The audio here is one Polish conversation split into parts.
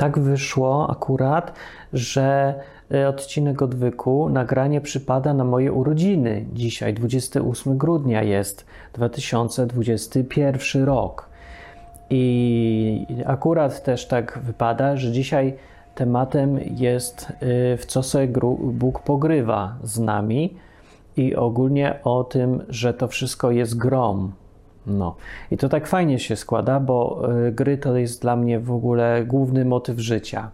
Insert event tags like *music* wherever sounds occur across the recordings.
tak wyszło akurat, że e, odcinek odwyku, nagranie przypada na moje urodziny. Dzisiaj, 28 grudnia jest 2021 rok. I akurat też tak wypada, że dzisiaj tematem jest y, w co sobie Bóg pogrywa z nami i ogólnie o tym, że to wszystko jest grom. No i to tak fajnie się składa, bo y, gry to jest dla mnie w ogóle główny motyw życia.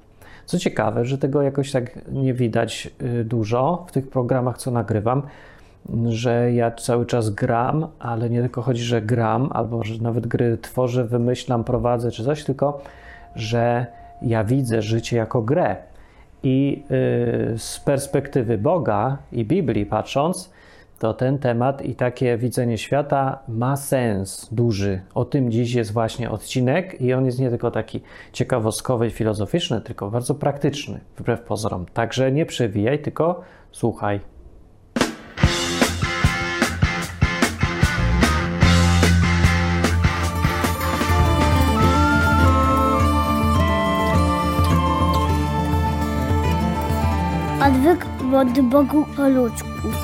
Co ciekawe, że tego jakoś tak nie widać y, dużo w tych programach, co nagrywam, że ja cały czas gram, ale nie tylko chodzi, że gram, albo że nawet gry tworzę, wymyślam, prowadzę czy coś, tylko że ja widzę życie jako grę. I y, z perspektywy Boga i Biblii patrząc, to ten temat i takie widzenie świata ma sens duży. O tym dziś jest właśnie odcinek i on jest nie tylko taki ciekawostkowy i filozoficzny, tylko bardzo praktyczny, wbrew pozorom. Także nie przewijaj, tylko słuchaj. Odwyk od Bogu po ludzku.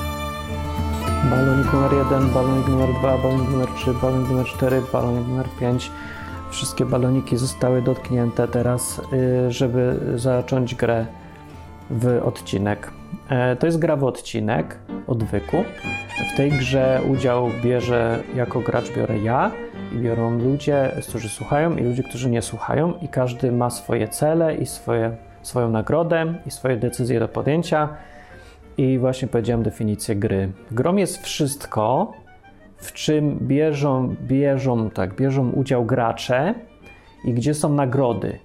Balonik numer 1, balonik numer 2, balonik numer 3, balonik numer 4, balonik numer 5. Wszystkie baloniki zostały dotknięte teraz, y, żeby zacząć grę w odcinek. E, to jest gra w odcinek odwyku. W tej grze udział bierze jako gracz biorę ja i biorą ludzie, którzy słuchają i ludzie, którzy nie słuchają i każdy ma swoje cele i swoje swoją nagrodę i swoje decyzje do podjęcia. I właśnie powiedziałem definicję gry. Grom jest wszystko, w czym bierzą, bierzą, tak, bierzą udział gracze i gdzie są nagrody.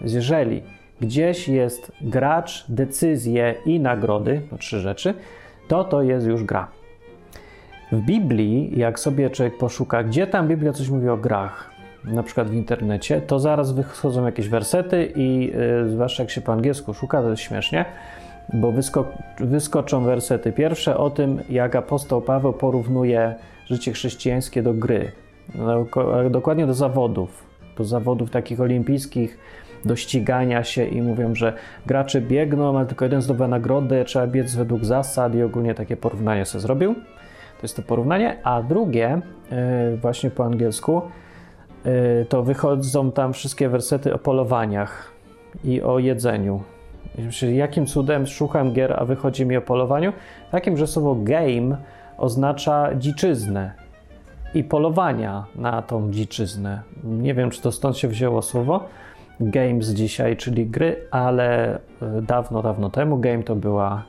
Jeżeli gdzieś jest gracz, decyzje i nagrody, to trzy rzeczy, to to jest już gra. W Biblii, jak sobie człowiek poszuka, gdzie tam Biblia coś mówi o grach, na przykład w internecie, to zaraz wychodzą jakieś wersety i yy, zwłaszcza jak się po angielsku szuka, to jest śmiesznie, bo wysko wyskoczą wersety pierwsze o tym, jak apostoł Paweł porównuje życie chrześcijańskie do gry, no, dokładnie do zawodów, do zawodów takich olimpijskich, do ścigania się i mówią, że gracze biegną, ale tylko jeden zdobywa nagrodę, trzeba biec według zasad i ogólnie takie porównanie sobie zrobił. To jest to porównanie, a drugie, yy, właśnie po angielsku, Y, to wychodzą tam wszystkie wersety o polowaniach i o jedzeniu. Jakim cudem szukam gier, a wychodzi mi o polowaniu? Takim, że słowo game oznacza dziczyznę i polowania na tą dziczyznę. Nie wiem, czy to stąd się wzięło słowo games dzisiaj, czyli gry, ale y, dawno, dawno temu game to była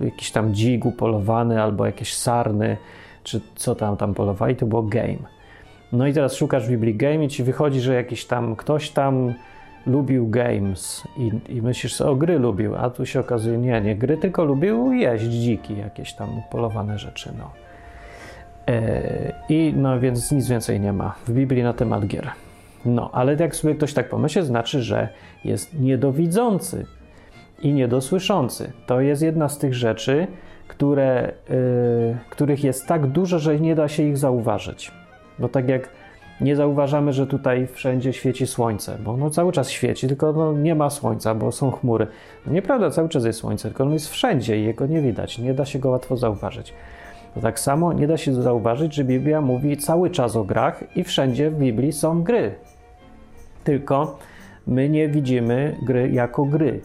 y, jakiś tam dzik upolowany albo jakieś sarny, czy co tam tam polowali, to było game. No i teraz szukasz w Biblii game i ci wychodzi, że jakiś tam ktoś tam lubił games i, i myślisz sobie, o gry lubił, a tu się okazuje, nie, nie gry, tylko lubił jeść dziki, jakieś tam polowane rzeczy, no. E, I no więc nic więcej nie ma w Biblii na temat gier. No, ale jak sobie ktoś tak pomyśli, znaczy, że jest niedowidzący i niedosłyszący. To jest jedna z tych rzeczy, które, y, których jest tak dużo, że nie da się ich zauważyć. Bo tak jak nie zauważamy, że tutaj wszędzie świeci słońce, bo ono cały czas świeci, tylko no nie ma słońca, bo są chmury. No nieprawda, cały czas jest słońce, tylko ono jest wszędzie i jego nie widać, nie da się go łatwo zauważyć. To tak samo nie da się zauważyć, że Biblia mówi cały czas o grach i wszędzie w Biblii są gry. Tylko my nie widzimy gry jako gry.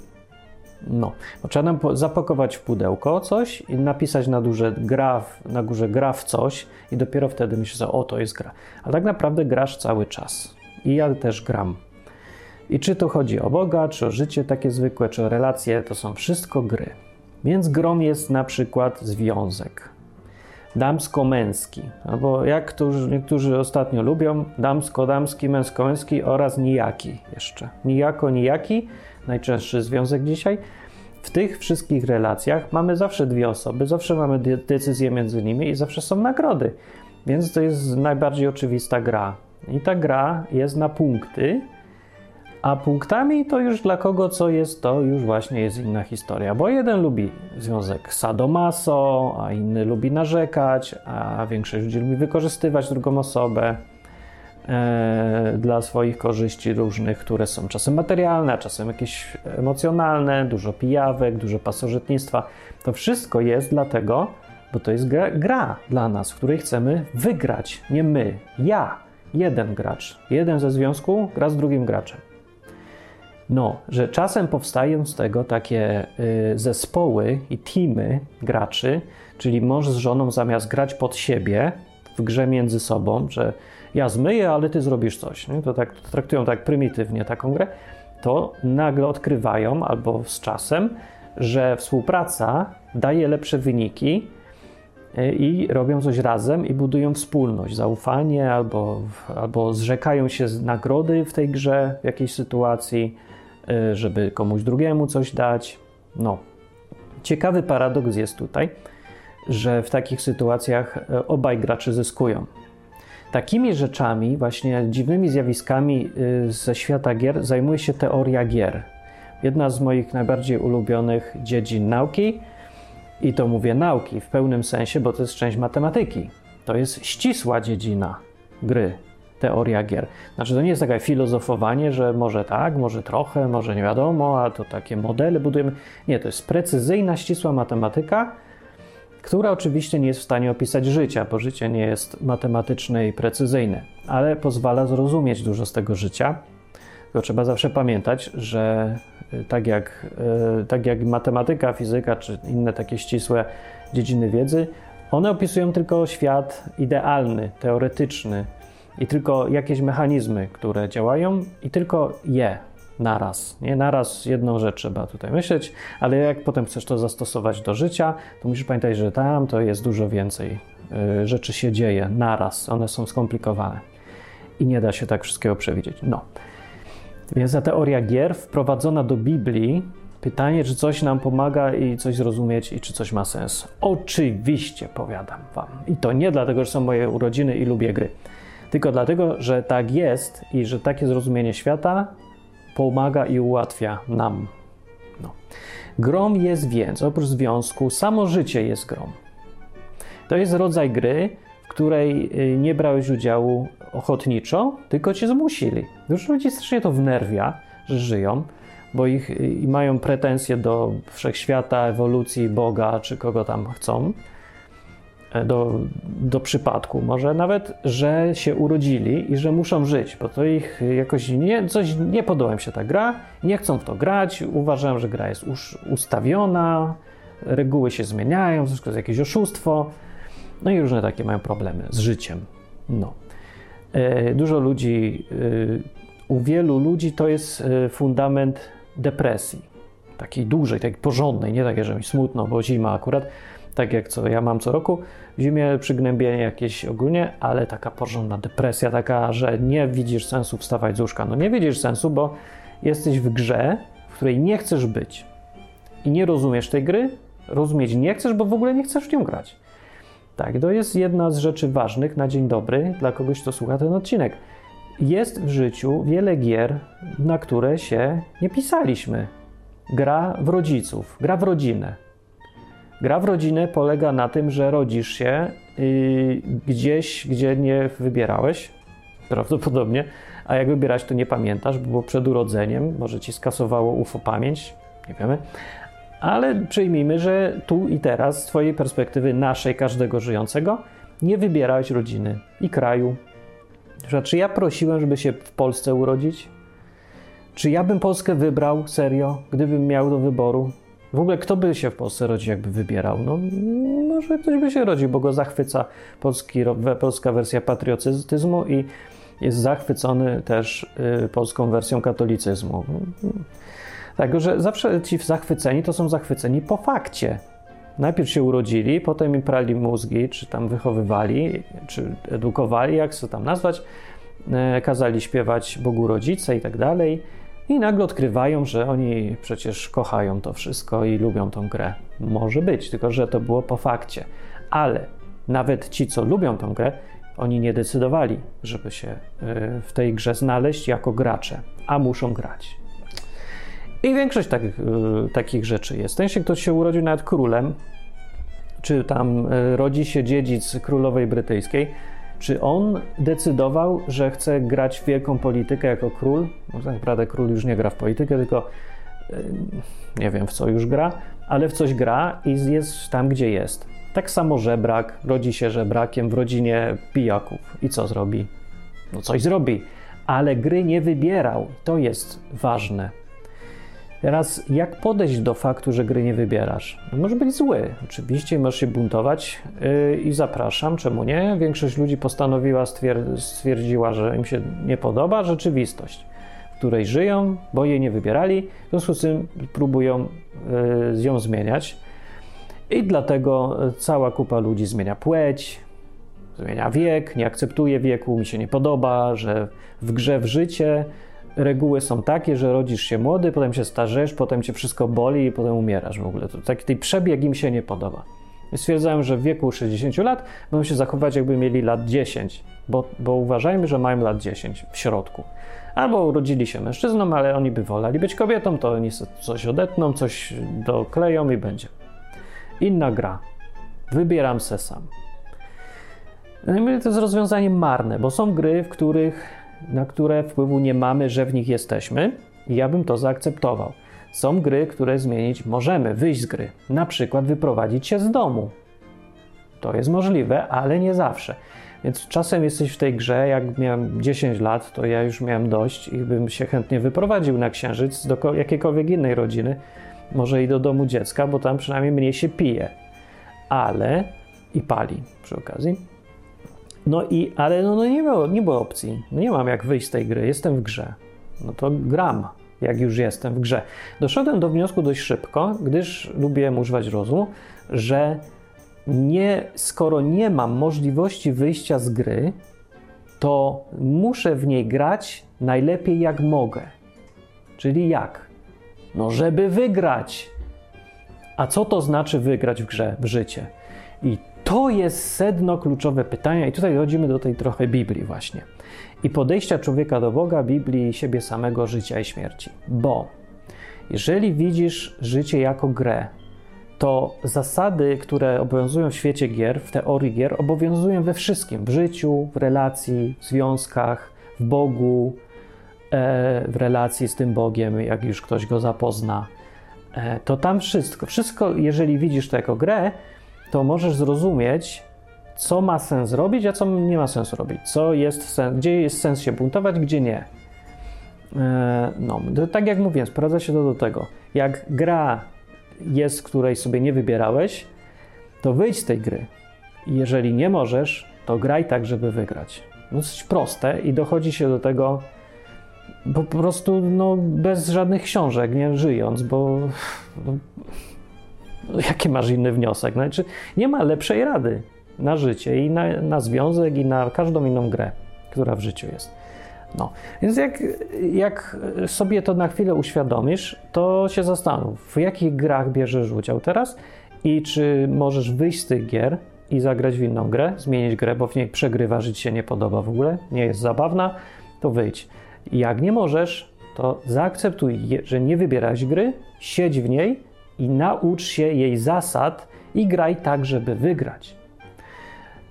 No, trzeba nam zapakować w pudełko coś i napisać na, duże gra, na górze gra w coś i dopiero wtedy myślisz, że o, to jest gra. Ale tak naprawdę grasz cały czas. I ja też gram. I czy to chodzi o Boga, czy o życie takie zwykłe, czy o relacje, to są wszystko gry. Więc grom jest na przykład związek damsko-męski, albo jak którzy, niektórzy ostatnio lubią, damsko-damski, męsko-męski oraz nijaki jeszcze. Nijako-nijaki najczęstszy związek dzisiaj. W tych wszystkich relacjach mamy zawsze dwie osoby, zawsze mamy decyzje między nimi i zawsze są nagrody. Więc to jest najbardziej oczywista gra. I ta gra jest na punkty, a punktami to już dla kogo co jest, to już właśnie jest inna historia. Bo jeden lubi związek sadomaso, a inny lubi narzekać, a większość ludzi lubi wykorzystywać drugą osobę. E, dla swoich korzyści różnych, które są czasem materialne, a czasem jakieś emocjonalne, dużo pijawek, dużo pasożytnictwa. To wszystko jest dlatego, bo to jest gra, gra dla nas, w której chcemy wygrać. Nie my, ja, jeden gracz. Jeden ze związku gra z drugim graczem. No, że czasem powstają z tego takie y, zespoły i teamy graczy, czyli mąż z żoną zamiast grać pod siebie w grze między sobą, że ja zmyję, ale ty zrobisz coś. Nie? To tak to traktują tak prymitywnie taką grę, to nagle odkrywają albo z czasem, że współpraca daje lepsze wyniki y, i robią coś razem i budują wspólność, zaufanie albo, albo zrzekają się nagrody w tej grze w jakiejś sytuacji Y, żeby komuś drugiemu coś dać. No. Ciekawy paradoks jest tutaj, że w takich sytuacjach y, obaj gracze zyskują. Takimi rzeczami, właśnie dziwnymi zjawiskami y, ze świata gier zajmuje się teoria gier. Jedna z moich najbardziej ulubionych dziedzin nauki, i to mówię nauki w pełnym sensie, bo to jest część matematyki. To jest ścisła dziedzina gry teoria gier. Znaczy, to nie jest takie filozofowanie, że może tak, może trochę, może nie wiadomo, a to takie modele budujemy. Nie, to jest precyzyjna, ścisła matematyka, która oczywiście nie jest w stanie opisać życia, bo życie nie jest matematyczne i precyzyjne, ale pozwala zrozumieć dużo z tego życia. Tylko trzeba zawsze pamiętać, że y, tak jak, y, tak jak matematyka, fizyka czy inne takie ścisłe dziedziny wiedzy, one opisują tylko świat idealny, teoretyczny, i tylko jakieś mechanizmy, które działają i tylko je naraz. Nie naraz jedną rzecz trzeba tutaj myśleć, ale jak potem chcesz to zastosować do życia, to musisz pamiętać, że tam to jest dużo więcej y, rzeczy się dzieje naraz. One są skomplikowane i nie da się tak wszystkiego przewidzieć. No. Więc ta teoria gier wprowadzona do Biblii, pytanie, czy coś nam pomaga i coś zrozumieć i czy coś ma sens. Oczywiście, powiadam Wam. I to nie dlatego, że są moje urodziny i lubię gry tylko dlatego, że tak jest i że takie zrozumienie świata pomaga i ułatwia nam. No. Grom jest więc, oprócz związku, samo życie jest grom. To jest rodzaj gry, w której y, nie brałeś udziału ochotniczo, tylko cię zmusili. Już ludzi strasznie to wnerwia, że żyją, bo ich y, i mają pretensje do wszechświata, ewolucji, Boga czy kogo tam chcą do, do przypadku, może nawet, że się urodzili i że muszą żyć, bo to ich jakoś nie, coś nie podoba im się ta gra, nie chcą w to grać, uważają, że gra jest już ustawiona, reguły się zmieniają, wszystko jest jakieś oszustwo, no i różne takie mają problemy z życiem. No. E, dużo ludzi, e, u wielu ludzi to jest e, fundament depresji, takiej dużej, takiej porządnej, nie takie, że mi smutno, bo zima akurat, tak jak co ja mam co roku. W zimie przygnębienie jakieś ogólnie, ale taka porządna depresja, taka, że nie widzisz sensu wstawać z łóżka. No nie widzisz sensu, bo jesteś w grze, w której nie chcesz być i nie rozumiesz tej gry, rozumieć nie chcesz, bo w ogóle nie chcesz w nią grać. Tak, to jest jedna z rzeczy ważnych na dzień dobry dla kogoś, kto słucha ten odcinek. Jest w życiu wiele gier, na które się nie pisaliśmy. Gra w rodziców, gra w rodzinę. Gra w rodzinę polega na tym, że rodzisz się yy, gdzieś, gdzie nie wybierałeś, prawdopodobnie, a jak wybierać, to nie pamiętasz, bo przed urodzeniem, może ci skasowało UFO pamięć, nie wiemy. Ale przyjmijmy, że tu i teraz, z Twojej perspektywy, naszej, każdego żyjącego, nie wybierałeś rodziny i kraju. Czy ja prosiłem, żeby się w Polsce urodzić? Czy ja bym Polskę wybrał serio, gdybym miał do wyboru? W ogóle kto by się w Polsce rodził, jakby wybierał? No, może ktoś by się rodził, bo go zachwyca polski, polska wersja patriotyzmu i jest zachwycony też y, polską wersją katolicyzmu. Także że zawsze ci zachwyceni to są zachwyceni po fakcie. Najpierw się urodzili, potem im prali mózgi, czy tam wychowywali, czy edukowali, jak to tam nazwać, e, kazali śpiewać Bogu Rodzice i tak dalej i nagle odkrywają, że oni przecież kochają to wszystko i lubią tą grę. Może być, tylko że to było po fakcie. Ale nawet ci, co lubią tą grę, oni nie decydowali, żeby się y, w tej grze znaleźć jako gracze, a muszą grać. I większość y, takich rzeczy jest. Ten się ktoś się urodził nawet królem, czy tam y, rodzi się dziedzic królowej brytyjskiej, Czy on decydował, że chce grać w wielką politykę jako król? No, tak naprawdę król już nie gra w politykę, tylko yy, nie wiem w co już gra, ale w coś gra i jest tam, gdzie jest. Tak samo żebrak, rodzi się żebrakiem w rodzinie pijaków. I co zrobi? No coś zrobi, ale gry nie wybierał. To jest ważne. Teraz, jak podejść do faktu, że gry nie wybierasz? No, może być zły, oczywiście, możesz się buntować yy, i zapraszam, czemu nie? Większość ludzi postanowiła, stwier- stwierdziła, że im się nie podoba rzeczywistość, w której żyją, bo jej nie wybierali, w związku z tym próbują yy, ją zmieniać. I dlatego cała kupa ludzi zmienia płeć, zmienia wiek, nie akceptuje wieku, mi się nie podoba, że w grze w życie reguły są takie, że rodzisz się młody, potem się starzesz, potem cię wszystko boli i potem umierasz w ogóle. To taki tej przebieg im się nie podoba. I stwierdzają, że w wieku 60 lat będą się zachować jakby mieli lat 10, bo, bo uważajmy, że mają lat 10 w środku. Albo urodzili się mężczyzną, ale oni by woleli być kobietą, to oni coś odetną, coś dokleją i będzie. Inna gra. Wybieram se sam. No to jest rozwiązanie marne, bo są gry, w których, na które wpływu nie mamy, że w nich jesteśmy i ja bym to zaakceptował. Są gry, które zmienić możemy, wyjść z gry, na przykład wyprowadzić się z domu. To jest możliwe, ale nie zawsze. Więc czasem jesteś w tej grze, jak miałem 10 lat, to ja już miałem dość i bym się chętnie wyprowadził na księżyc do jakiejkolwiek innej rodziny, może i do domu dziecka, bo tam przynajmniej mniej się pije. Ale i pali przy okazji. No i, ale no, no nie, było, nie było opcji. No nie mam jak wyjść z tej gry, jestem w grze. No to gram, jak już jestem w grze. Doszedłem do wniosku dość szybko, gdyż lubię używać rozumu, że nie, skoro nie mam możliwości wyjścia z gry, to muszę w niej grać najlepiej jak mogę. Czyli jak? No, żeby wygrać. A co to znaczy wygrać w grze, w życie? I to jest sedno kluczowe pytania, i tutaj dochodzimy do tej trochę Biblii, właśnie. I podejścia człowieka do Boga, Biblii, siebie samego, życia i śmierci. Bo jeżeli widzisz życie jako grę, to zasady, które obowiązują w świecie gier, w teorii gier, obowiązują we wszystkim: w życiu, w relacji, w związkach, w Bogu, e, w relacji z tym Bogiem, jak już ktoś go zapozna. E, to tam wszystko, wszystko, jeżeli widzisz to jako grę, to możesz zrozumieć, co ma sens robić, a co nie ma sensu robić. Co jest gdzie jest sens się buntować, gdzie nie. E, no, tak jak mówiłem, sprowadza się to do tego. Jak gra jest, której sobie nie wybierałeś, to wyjdź z tej gry. Jeżeli nie możesz, to graj tak, żeby wygrać. No, dosyć proste i dochodzi się do tego po prostu no, bez żadnych książek, nie żyjąc, bo no, jaki masz inny wniosek? Znaczy, nie ma lepszej rady na życie i na, na związek i na każdą inną grę, która w życiu jest. No, więc jak, jak sobie to na chwilę uświadomisz, to się zastanów, w jakich grach bierzesz udział teraz i czy możesz wyjść z tych gier i zagrać w inną grę, zmienić grę, bo w niej przegrywasz i ci się nie podoba w ogóle, nie jest zabawna, to wyjdź. Jak nie możesz, to zaakceptuj, że nie wybierałeś gry, siedź w niej i naucz się jej zasad i graj tak, żeby wygrać.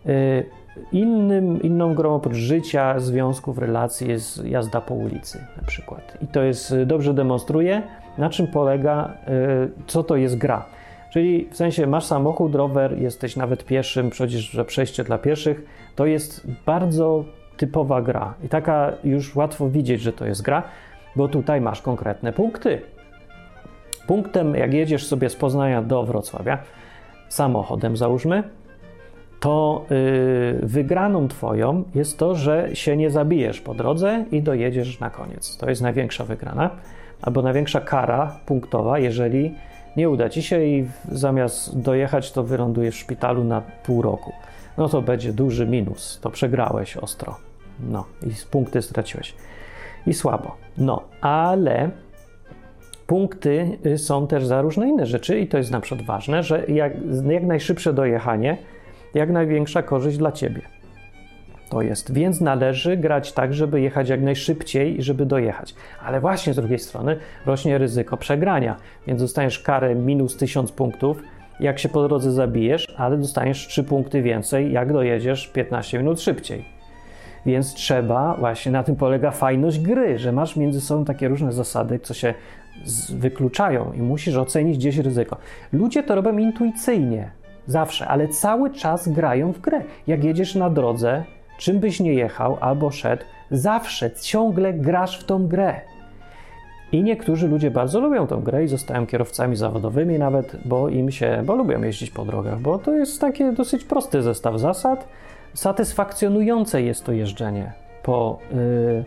Y, innym, inną grą oprócz życia, związków, relacji jest jazda po ulicy na przykład. I to jest, y, dobrze demonstruje, na czym polega, y, co to jest gra. Czyli w sensie masz samochód, rower, jesteś nawet pieszym, przecież że przejście dla pieszych, to jest bardzo typowa gra. I taka już łatwo widzieć, że to jest gra, bo tutaj masz konkretne punkty. Punktem, jak jedziesz sobie z Poznania do Wrocławia, samochodem załóżmy, to yy, wygraną twoją jest to, że się nie zabijesz po drodze i dojedziesz na koniec. To jest największa wygrana, albo największa kara punktowa, jeżeli nie uda ci się i zamiast dojechać, to wylądujesz w szpitalu na pół roku. No to będzie duży minus, to przegrałeś ostro. No i punkty straciłeś. I słabo. No, ale punkty y, są też za różne inne rzeczy i to jest na przykład ważne, że jak, jak najszybsze dojechanie, jak największa korzyść dla ciebie. To jest, więc należy grać tak, żeby jechać jak najszybciej i żeby dojechać. Ale właśnie z drugiej strony rośnie ryzyko przegrania, więc dostaniesz karę minus 1000 punktów jak się po drodze zabijesz, ale dostaniesz 3 punkty więcej, jak dojedziesz 15 minut szybciej. Więc trzeba, właśnie na tym polega fajność gry, że masz między sobą takie różne zasady, co się wykluczają i musisz ocenić gdzieś ryzyko. Ludzie to robią intuicyjnie, zawsze, ale cały czas grają w grę. Jak jedziesz na drodze, czym byś nie jechał albo szedł, zawsze ciągle grasz w tą grę. I niektórzy ludzie bardzo lubią tą grę i zostają kierowcami zawodowymi nawet, bo im się, bo lubią jeździć po drogach, bo to jest taki dosyć prosty zestaw zasad. Satysfakcjonujące jest to jeżdżenie po, yy,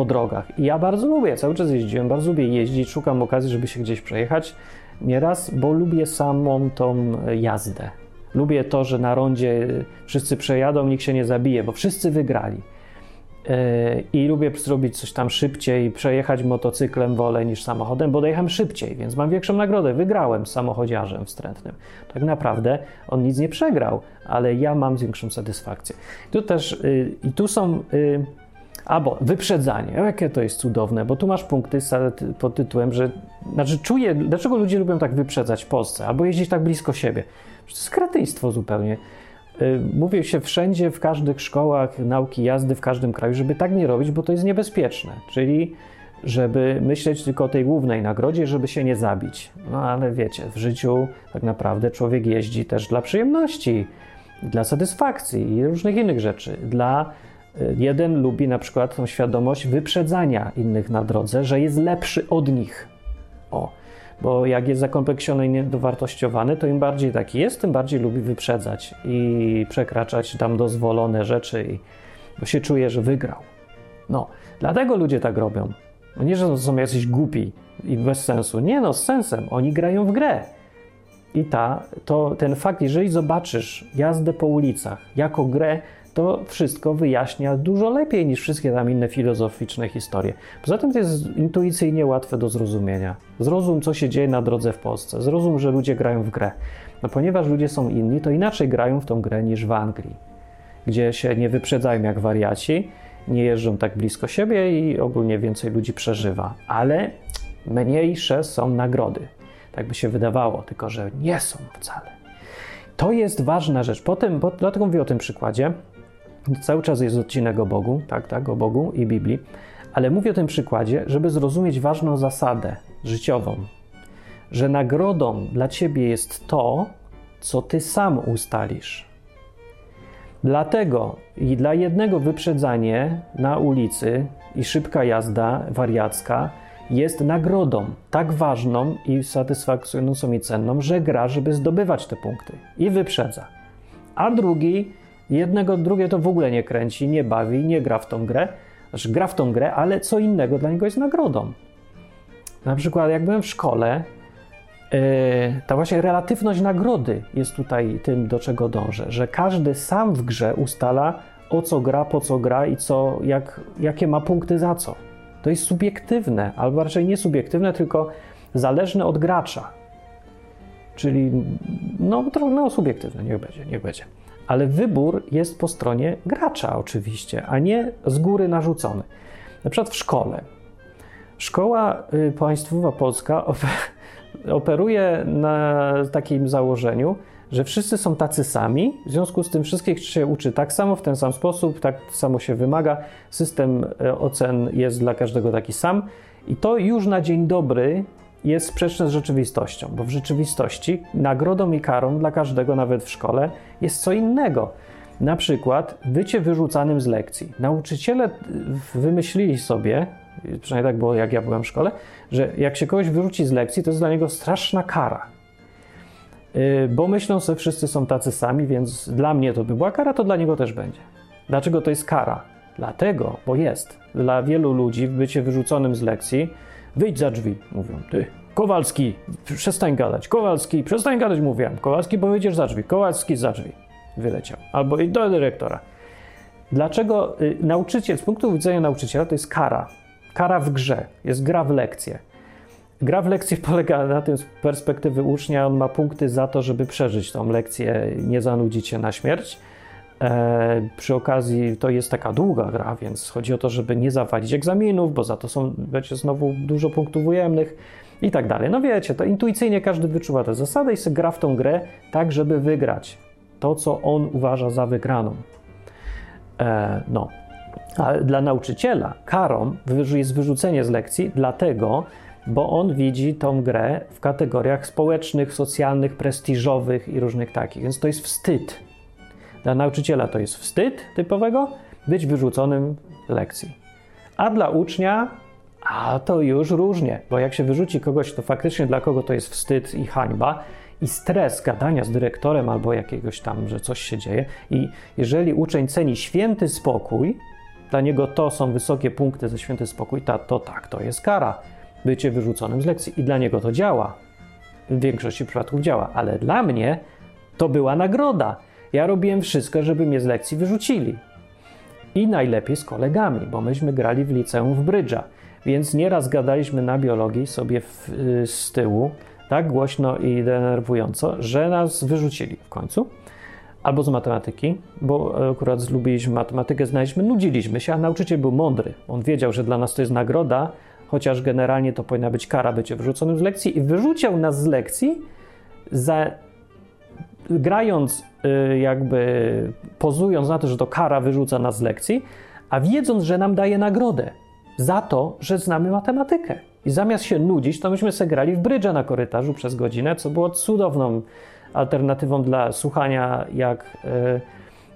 po drogach. I ja bardzo lubię, cały czas jeździłem, bardzo lubię jeździć, szukam okazji, żeby się gdzieś przejechać nieraz, bo lubię samą tą jazdę. Lubię to, że na rondzie wszyscy przejadą, nikt się nie zabije, bo wszyscy wygrali. Yy, I lubię zrobić coś tam szybciej, przejechać motocyklem wolę niż samochodem, bo dojechałem szybciej, więc mam większą nagrodę. Wygrałem z samochodziarzem wstrętnym. Tak naprawdę on nic nie przegrał, ale ja mam większą satysfakcję. Tu też, yy, i tu są, yy, albo wyprzedzanie. Jakie to jest cudowne, bo tu masz punkty pod tytułem, że, znaczy czuję, dlaczego ludzie lubią tak wyprzedzać w Polsce, albo jeździć tak blisko siebie. To jest kretyństwo zupełnie. Y, mówię się wszędzie, w każdych szkołach nauki jazdy, w każdym kraju, żeby tak nie robić, bo to jest niebezpieczne. Czyli żeby myśleć tylko o tej głównej nagrodzie, żeby się nie zabić. No ale wiecie, w życiu tak naprawdę człowiek jeździ też dla przyjemności, dla satysfakcji i różnych innych rzeczy. Dla jeden lubi na przykład tą świadomość wyprzedzania innych na drodze, że jest lepszy od nich. O, bo jak jest zakompleksiony i niedowartościowany, to im bardziej taki jest, tym bardziej lubi wyprzedzać i przekraczać tam dozwolone rzeczy, i, bo się czuje, że wygrał. No, dlatego ludzie tak robią. No nie, że są jacyś głupi i bez sensu. Nie no, z sensem. Oni grają w grę. I ta, to ten fakt, jeżeli zobaczysz jazdę po ulicach jako grę, to wszystko wyjaśnia dużo lepiej niż wszystkie tam inne filozoficzne historie. Poza tym to jest intuicyjnie łatwe do zrozumienia. Zrozum, co się dzieje na drodze w Polsce. Zrozum, że ludzie grają w grę. No ponieważ ludzie są inni, to inaczej grają w tą grę niż w Anglii, gdzie się nie wyprzedzają jak wariaci, nie jeżdżą tak blisko siebie i ogólnie więcej ludzi przeżywa. Ale mniejsze są nagrody. Tak by się wydawało, tylko że nie są wcale. To jest ważna rzecz. Potem, bo, dlatego mówię o tym przykładzie, Cały czas jest odcinek o Bogu, tak, tak, o Bogu i Biblii, ale mówię o tym przykładzie, żeby zrozumieć ważną zasadę życiową, że nagrodą dla ciebie jest to, co ty sam ustalisz. Dlatego i dla jednego wyprzedzanie na ulicy i szybka jazda wariacka jest nagrodą tak ważną i satysfakcjonującą i cenną, że gra, żeby zdobywać te punkty i wyprzedza. A drugi Jednego, drugie to w ogóle nie kręci, nie bawi, nie gra w tą grę. Znaczy, gra w tą grę, ale co innego dla niego jest nagrodą. Na przykład, jak byłem w szkole, yy, ta właśnie relatywność nagrody jest tutaj tym, do czego dążę, że każdy sam w grze ustala, o co gra, po co gra i co, jak, jakie ma punkty za co. To jest subiektywne, albo raczej nie subiektywne, tylko zależne od gracza. Czyli no, no subiektywne, niech będzie, niech będzie ale wybór jest po stronie gracza oczywiście, a nie z góry narzucony. Na przykład w szkole. Szkoła y, państwowa polska *laughs* operuje na takim założeniu, że wszyscy są tacy sami, w związku z tym wszystkich się uczy tak samo, w ten sam sposób, tak samo się wymaga. System y, ocen jest dla każdego taki sam i to już na dzień dobry jest sprzeczne z rzeczywistością, bo w rzeczywistości nagrodą i karą dla każdego, nawet w szkole, jest co innego. Na przykład bycie wyrzucanym z lekcji. Nauczyciele wymyślili sobie, przynajmniej tak było jak ja byłem w szkole, że jak się kogoś wyrzuci z lekcji, to jest dla niego straszna kara. Y, bo myślą sobie, wszyscy są tacy sami, więc dla mnie to by była kara, to dla niego też będzie. Dlaczego to jest kara? Dlatego, bo jest. Dla wielu ludzi bycie wyrzuconym z lekcji Wyjdź za drzwi, mówią. Ty, Kowalski, przestań gadać. Kowalski, przestań gadać, mówiłem. Kowalski, powiedziesz za drzwi. Kowalski za drzwi. Wyleciał. Albo i do dyrektora. Dlaczego y, nauczyciel, z punktu widzenia nauczyciela, to jest kara. Kara w grze. Jest gra w lekcję. Gra w lekcję *laughs* polega na tym z perspektywy ucznia, on ma punkty za to, żeby przeżyć tą lekcję, nie zanudzić się na śmierć E, przy okazji to jest taka długa gra, więc chodzi o to, żeby nie zawalić egzaminów, bo za to są, będzie znowu dużo punktów ujemnych. i tak dalej. No wiecie, to intuicyjnie każdy wyczuwa tę zasadę i sobie gra w tą grę tak, żeby wygrać to, co on uważa za wygraną. E, no. A dla nauczyciela karą jest wyrzucenie z lekcji, dlatego, bo on widzi tą grę w kategoriach społecznych, socjalnych, prestiżowych i różnych takich. Więc to jest wstyd. Dla nauczyciela to jest wstyd typowego być wyrzuconym z lekcji. A dla ucznia, a to już różnie, bo jak się wyrzuci kogoś, to faktycznie dla kogo to jest wstyd i hańba i stres gadania z dyrektorem albo jakiegoś tam, że coś się dzieje. I jeżeli uczeń ceni święty spokój, dla niego to są wysokie punkty za święty spokój, to, to tak, to jest kara. Bycie wyrzuconym z lekcji i dla niego to działa. W większości przypadków działa, ale dla mnie to była nagroda. Ja robiłem wszystko, żeby mnie z lekcji wyrzucili. I najlepiej z kolegami, bo myśmy grali w liceum w brydża. Więc nieraz gadaliśmy na biologii sobie w, y, z tyłu, tak głośno i denerwująco, że nas wyrzucili w końcu. Albo z matematyki, bo akurat lubiliśmy matematykę, znaliśmy, nudziliśmy się, a nauczyciel był mądry. On wiedział, że dla nas to jest nagroda, chociaż generalnie to powinna być kara bycie wyrzuconym z lekcji i wyrzucił nas z lekcji za grając y, jakby pozując na to, że to kara wyrzuca nas z lekcji, a wiedząc, że nam daje nagrodę za to, że znamy matematykę. I zamiast się nudzić, to myśmy sobie grali w brydża na korytarzu przez godzinę, co było cudowną alternatywą dla słuchania, jak y,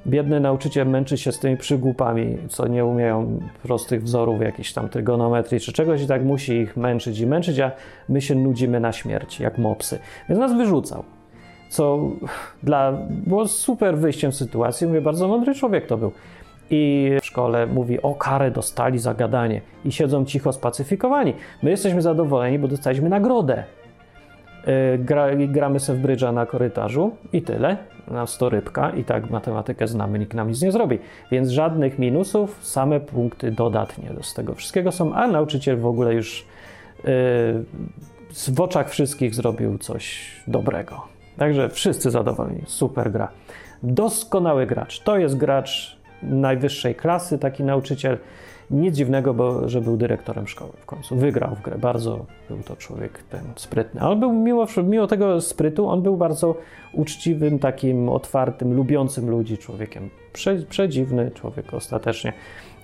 biedny nauczyciel męczy się z tymi przygłupami, co nie umieją prostych wzorów jakiejś tam trygonometrii czy czegoś i tak musi ich męczyć i męczyć, a my się nudzimy na śmierć, jak mopsy. Więc nas wyrzucał co dla, było super wyjściem z sytuacji. Mówię, bardzo mądry człowiek to był. I w szkole mówi, o karę dostali za gadanie i siedzą cicho spacyfikowani. My jesteśmy zadowoleni, bo dostaliśmy nagrodę. Yy, gra, gramy sobie w brydża na korytarzu i tyle. Na sto rybka i tak matematykę znamy, nikt nam nic nie zrobi. Więc żadnych minusów, same punkty dodatnie z tego wszystkiego są, a nauczyciel w ogóle już yy, w oczach wszystkich zrobił coś dobrego. Także wszyscy zadowoleni. Super gra. Doskonały gracz. To jest gracz najwyższej klasy, taki nauczyciel. Nic dziwnego, bo że był dyrektorem szkoły w końcu. Wygrał w grę. Bardzo był to człowiek ten sprytny. Ale był mimo, mimo tego sprytu, on był bardzo uczciwym, takim otwartym, lubiącym ludzi człowiekiem. Prze, przedziwny człowiek ostatecznie.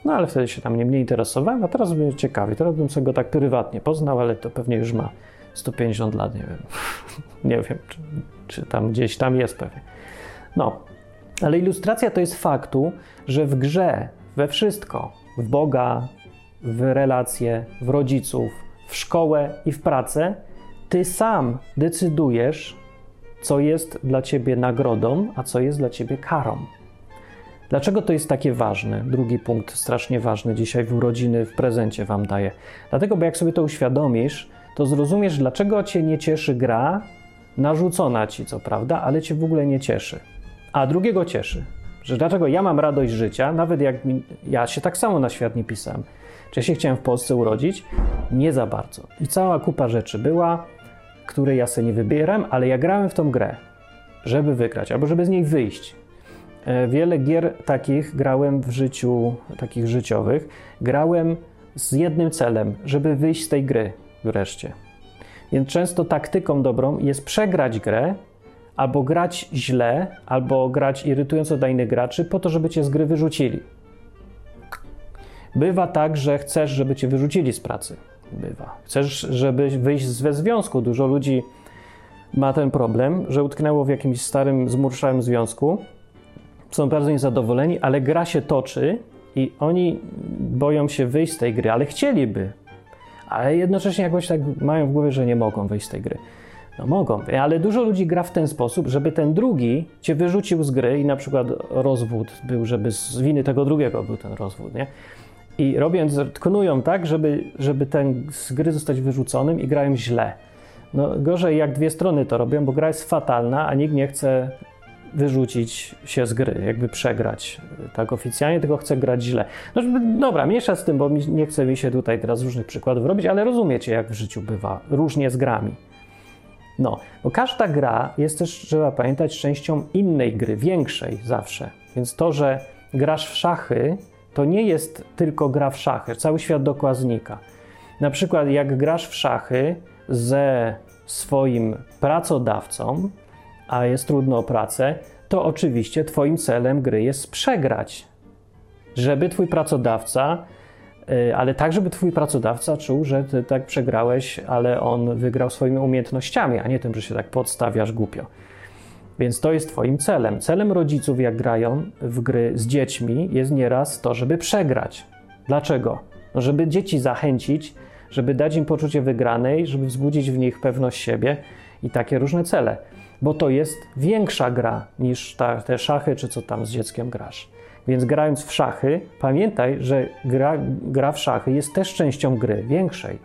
No ale wtedy się tam nie mniej interesowałem, a teraz bym ciekawy. Teraz bym sobie go tak prywatnie poznał, ale to pewnie już ma 150 lat, nie wiem. *laughs* nie wiem, czy, czy tam gdzieś tam jest pewnie. No, ale ilustracja to jest faktu, że w grze, we wszystko, w Boga, w relacje, w rodziców, w szkołę i w pracę, ty sam decydujesz, co jest dla ciebie nagrodą, a co jest dla ciebie karą. Dlaczego to jest takie ważne? Drugi punkt, strasznie ważny, dzisiaj w urodziny, w prezencie wam daję. Dlatego, bo jak sobie to uświadomisz, to zrozumiesz, dlaczego cię nie cieszy gra, narzucona ci, co prawda, ale cię w ogóle nie cieszy. A drugiego cieszy. Że dlaczego ja mam radość życia, nawet jak mi, ja się tak samo na świat nie pisałem. Czy ja się chciałem w Polsce urodzić? Nie za bardzo. I cała kupa rzeczy była, której ja sobie nie wybieram, ale ja grałem w tą grę, żeby wygrać, albo żeby z niej wyjść. E, wiele gier takich grałem w życiu, takich życiowych, grałem z jednym celem, żeby wyjść z tej gry wreszcie. Więc często taktyką dobrą jest przegrać grę, albo grać źle, albo grać irytująco dla innych graczy, po to, żeby cię z gry wyrzucili. Bywa tak, że chcesz, żeby cię wyrzucili z pracy. Bywa. Chcesz, żeby wyjść ze związku. Dużo ludzi ma ten problem, że utknęło w jakimś starym, zmurszałym związku. Są bardzo niezadowoleni, ale gra się toczy i oni boją się wyjść z tej gry, ale chcieliby, ale jednocześnie jakoś tak mają w głowie, że nie mogą wyjść z tej gry. No mogą, ale dużo ludzi gra w ten sposób, żeby ten drugi cię wyrzucił z gry i na przykład rozwód był, żeby z winy tego drugiego był ten rozwód, nie? I robiąc, tknują tak, żeby, żeby ten z gry zostać wyrzuconym i grają źle. No gorzej jak dwie strony to robią, bo gra jest fatalna, a nikt nie chce wyrzucić się z gry, jakby przegrać tak oficjalnie, tylko chce grać źle. No, dobra, miesza z tym, bo nie chce mi się tutaj teraz różnych przykładów robić, ale rozumiecie, jak w życiu bywa, różnie z grami. No, bo każda gra jest też, trzeba pamiętać, częścią innej gry, większej zawsze. Więc to, że grasz w szachy, to nie jest tylko gra w szachy, cały świat dokładnika. Na przykład, jak grasz w szachy, ze swoim pracodawcą, a jest trudno o pracę, to oczywiście Twoim celem gry jest przegrać. Żeby Twój pracodawca, y, ale tak, żeby Twój pracodawca czuł, że Ty tak przegrałeś, ale on wygrał swoimi umiejętnościami, a nie tym, że się tak podstawiasz głupio. Więc to jest Twoim celem. Celem rodziców, jak grają w gry z dziećmi, jest nieraz to, żeby przegrać. Dlaczego? No, żeby dzieci zachęcić, żeby dać im poczucie wygranej, żeby wzbudzić w nich pewność siebie i takie różne cele. Bo to jest większa gra niż ta, te szachy, czy co tam z dzieckiem grasz. Więc grając w szachy, pamiętaj, że gra, gra w szachy jest też częścią gry, większej.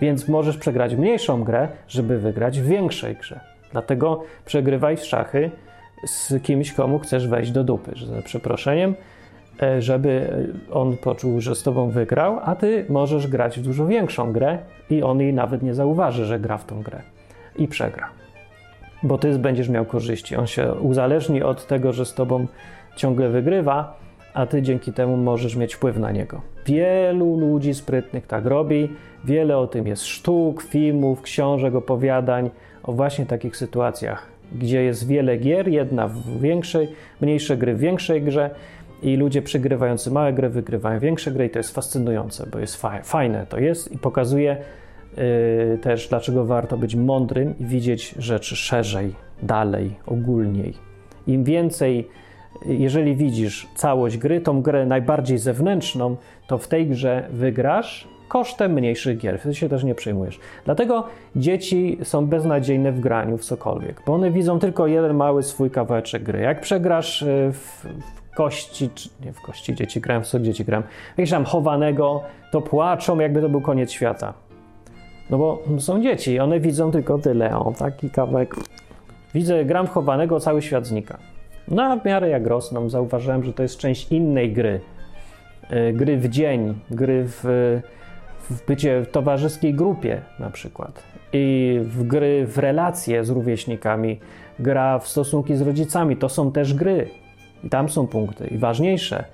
Więc możesz przegrać mniejszą grę, żeby wygrać w większej grze. Dlatego przegrywaj w szachy z kimś, komu chcesz wejść do dupy, że za przeproszeniem, e, żeby on poczuł, że z tobą wygrał, a ty możesz grać w dużo większą grę i on jej nawet nie zauważy, że gra w tą grę i przegra. Bo ty będziesz miał korzyści. On się uzależni od tego, że z tobą ciągle wygrywa, a ty dzięki temu możesz mieć wpływ na niego. Wielu ludzi sprytnych tak robi, wiele o tym jest sztuk, filmów, książek, opowiadań o właśnie takich sytuacjach, gdzie jest wiele gier, jedna w większej, mniejsze gry w większej grze i ludzie przygrywający małe gry wygrywają większe gry i to jest fascynujące, bo jest fajne to jest i pokazuje też, dlaczego warto być mądrym i widzieć rzeczy szerzej, dalej, ogólniej. Im więcej jeżeli widzisz całość gry, tą grę najbardziej zewnętrzną, to w tej grze wygrasz kosztem mniejszych gier. Wtedy się też nie przejmujesz. Dlatego dzieci są beznadziejne w graniu w cokolwiek, bo one widzą tylko jeden mały swój kawałeczek gry. Jak przegrasz e, w, w kości, nie w kości dzieci gram, w co dzieci gram, jakieś tam chowanego, to płaczą, jakby to był koniec świata. No bo są dzieci, one widzą tylko tyle, o, taki kawałek. Widzę, gram w chowanego, cały świat znika. No a w miarę jak rosną, zauważyłem, że to jest część innej gry. E, gry w dzień, gry w, w bycie w towarzyskiej grupie na przykład. I w gry w relacje z rówieśnikami, gra w stosunki z rodzicami. To są też gry. I tam są punkty. I ważniejsze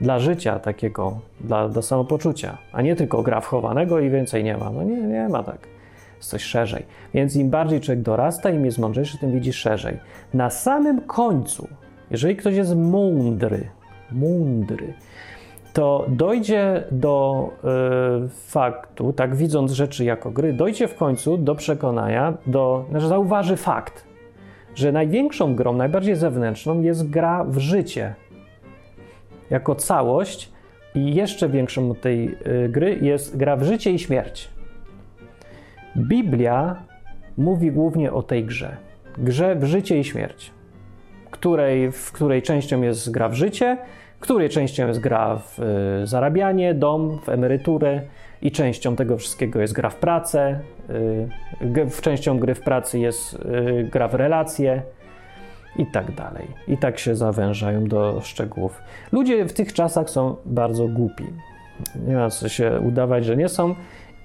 dla życia takiego, dla, dla samopoczucia, a nie tylko gra wchowanego i więcej nie ma. No nie, nie ma tak coś szerzej. Więc im bardziej człowiek dorasta, im jest mądrzejszy, tym widzi szerzej. Na samym końcu, jeżeli ktoś jest mądry, mądry, to dojdzie do y, faktu, tak widząc rzeczy jako gry, dojdzie w końcu do przekonania, do, znaczy zauważy fakt, że największą grą, najbardziej zewnętrzną jest gra w życie jako całość i jeszcze większą od tej y, gry jest gra w życie i śmierć. Biblia mówi głównie o tej grze. Grze w życie i śmierć, której, w której częścią jest gra w życie, której częścią jest gra w y, zarabianie, dom, w emeryturę i częścią tego wszystkiego jest gra w pracę, y, w częścią gry w pracy jest gra w relacje i tak dalej. I tak się zawężają do szczegółów. Ludzie w tych czasach są bardzo głupi. Nie ma co się udawać, że nie są.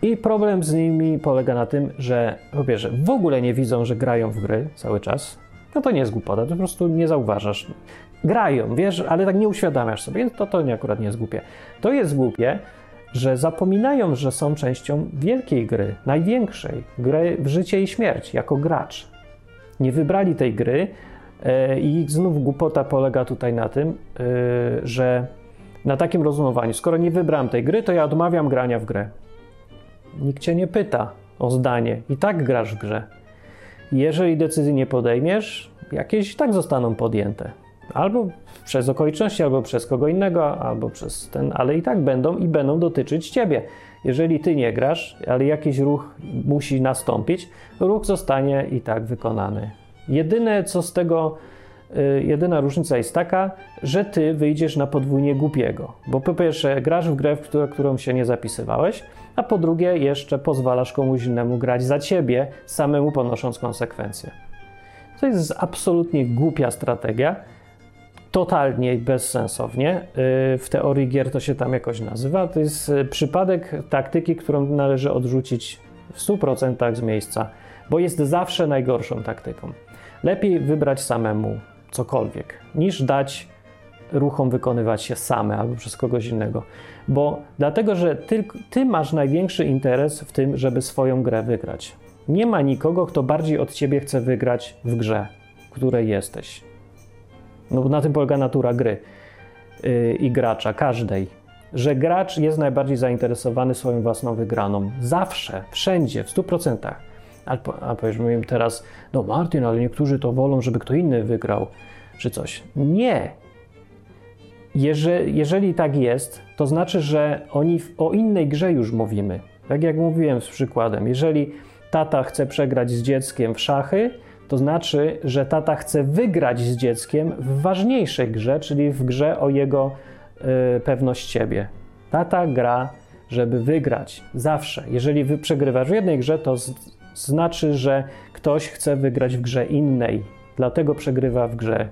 I problem z nimi polega na tym, że po pierwsze w ogóle nie widzą, że grają w gry cały czas. No to nie jest głupota, to po prostu nie zauważasz. Grają, wiesz, ale tak nie uświadamiasz sobie, więc to, to nie, akurat nie jest głupie. To jest głupie, że zapominają, że są częścią wielkiej gry, największej, gry w życie i śmierć, jako gracz. Nie wybrali tej gry i znów głupota polega tutaj na tym, yy, że na takim rozumowaniu, skoro nie wybrałem tej gry, to ja odmawiam grania w grę. Nikt cię nie pyta o zdanie i tak grasz w grze. Jeżeli decyzji nie podejmiesz, jakieś i tak zostaną podjęte. Albo przez okoliczności, albo przez kogo innego, albo przez ten, ale i tak będą i będą dotyczyć ciebie. Jeżeli ty nie grasz, ale jakiś ruch musi nastąpić, ruch zostanie i tak wykonany. Jedyne co z tego Y, jedyna różnica jest taka, że ty wyjdziesz na podwójnie głupiego. Bo po pierwsze, grasz w grę, w którą się nie zapisywałeś, a po drugie, jeszcze pozwalasz komuś innemu grać za ciebie, samemu ponosząc konsekwencje. To jest absolutnie głupia strategia, totalnie bezsensownie. Y, w teorii gier to się tam jakoś nazywa. To jest y, przypadek taktyki, którą należy odrzucić w 100% z miejsca, bo jest zawsze najgorszą taktyką. Lepiej wybrać samemu cokolwiek, niż dać ruchom wykonywać się same albo przez kogoś innego. Bo dlatego, że ty, ty masz największy interes w tym, żeby swoją grę wygrać. Nie ma nikogo, kto bardziej od ciebie chce wygrać w grze, w której jesteś. No na tym polega natura gry yy, i gracza, każdej. Że gracz jest najbardziej zainteresowany swoją własną wygraną. Zawsze, wszędzie, w 100%. A, powiedzmy im teraz, no Martin, ale niektórzy to wolą, żeby kto inny wygrał, czy coś. Nie. Jeżeli, jeżeli tak jest, to znaczy, że oni w, o innej grze już mówimy. Tak jak mówiłem z przykładem. Jeżeli tata chce przegrać z dzieckiem w szachy, to znaczy, że tata chce wygrać z dzieckiem w ważniejszej grze, czyli w grze o jego y, pewność siebie. Tata gra, żeby wygrać. Zawsze. Jeżeli wy przegrywasz w jednej grze, to z, znaczy, że ktoś chce wygrać w grze innej. Dlatego przegrywa w grze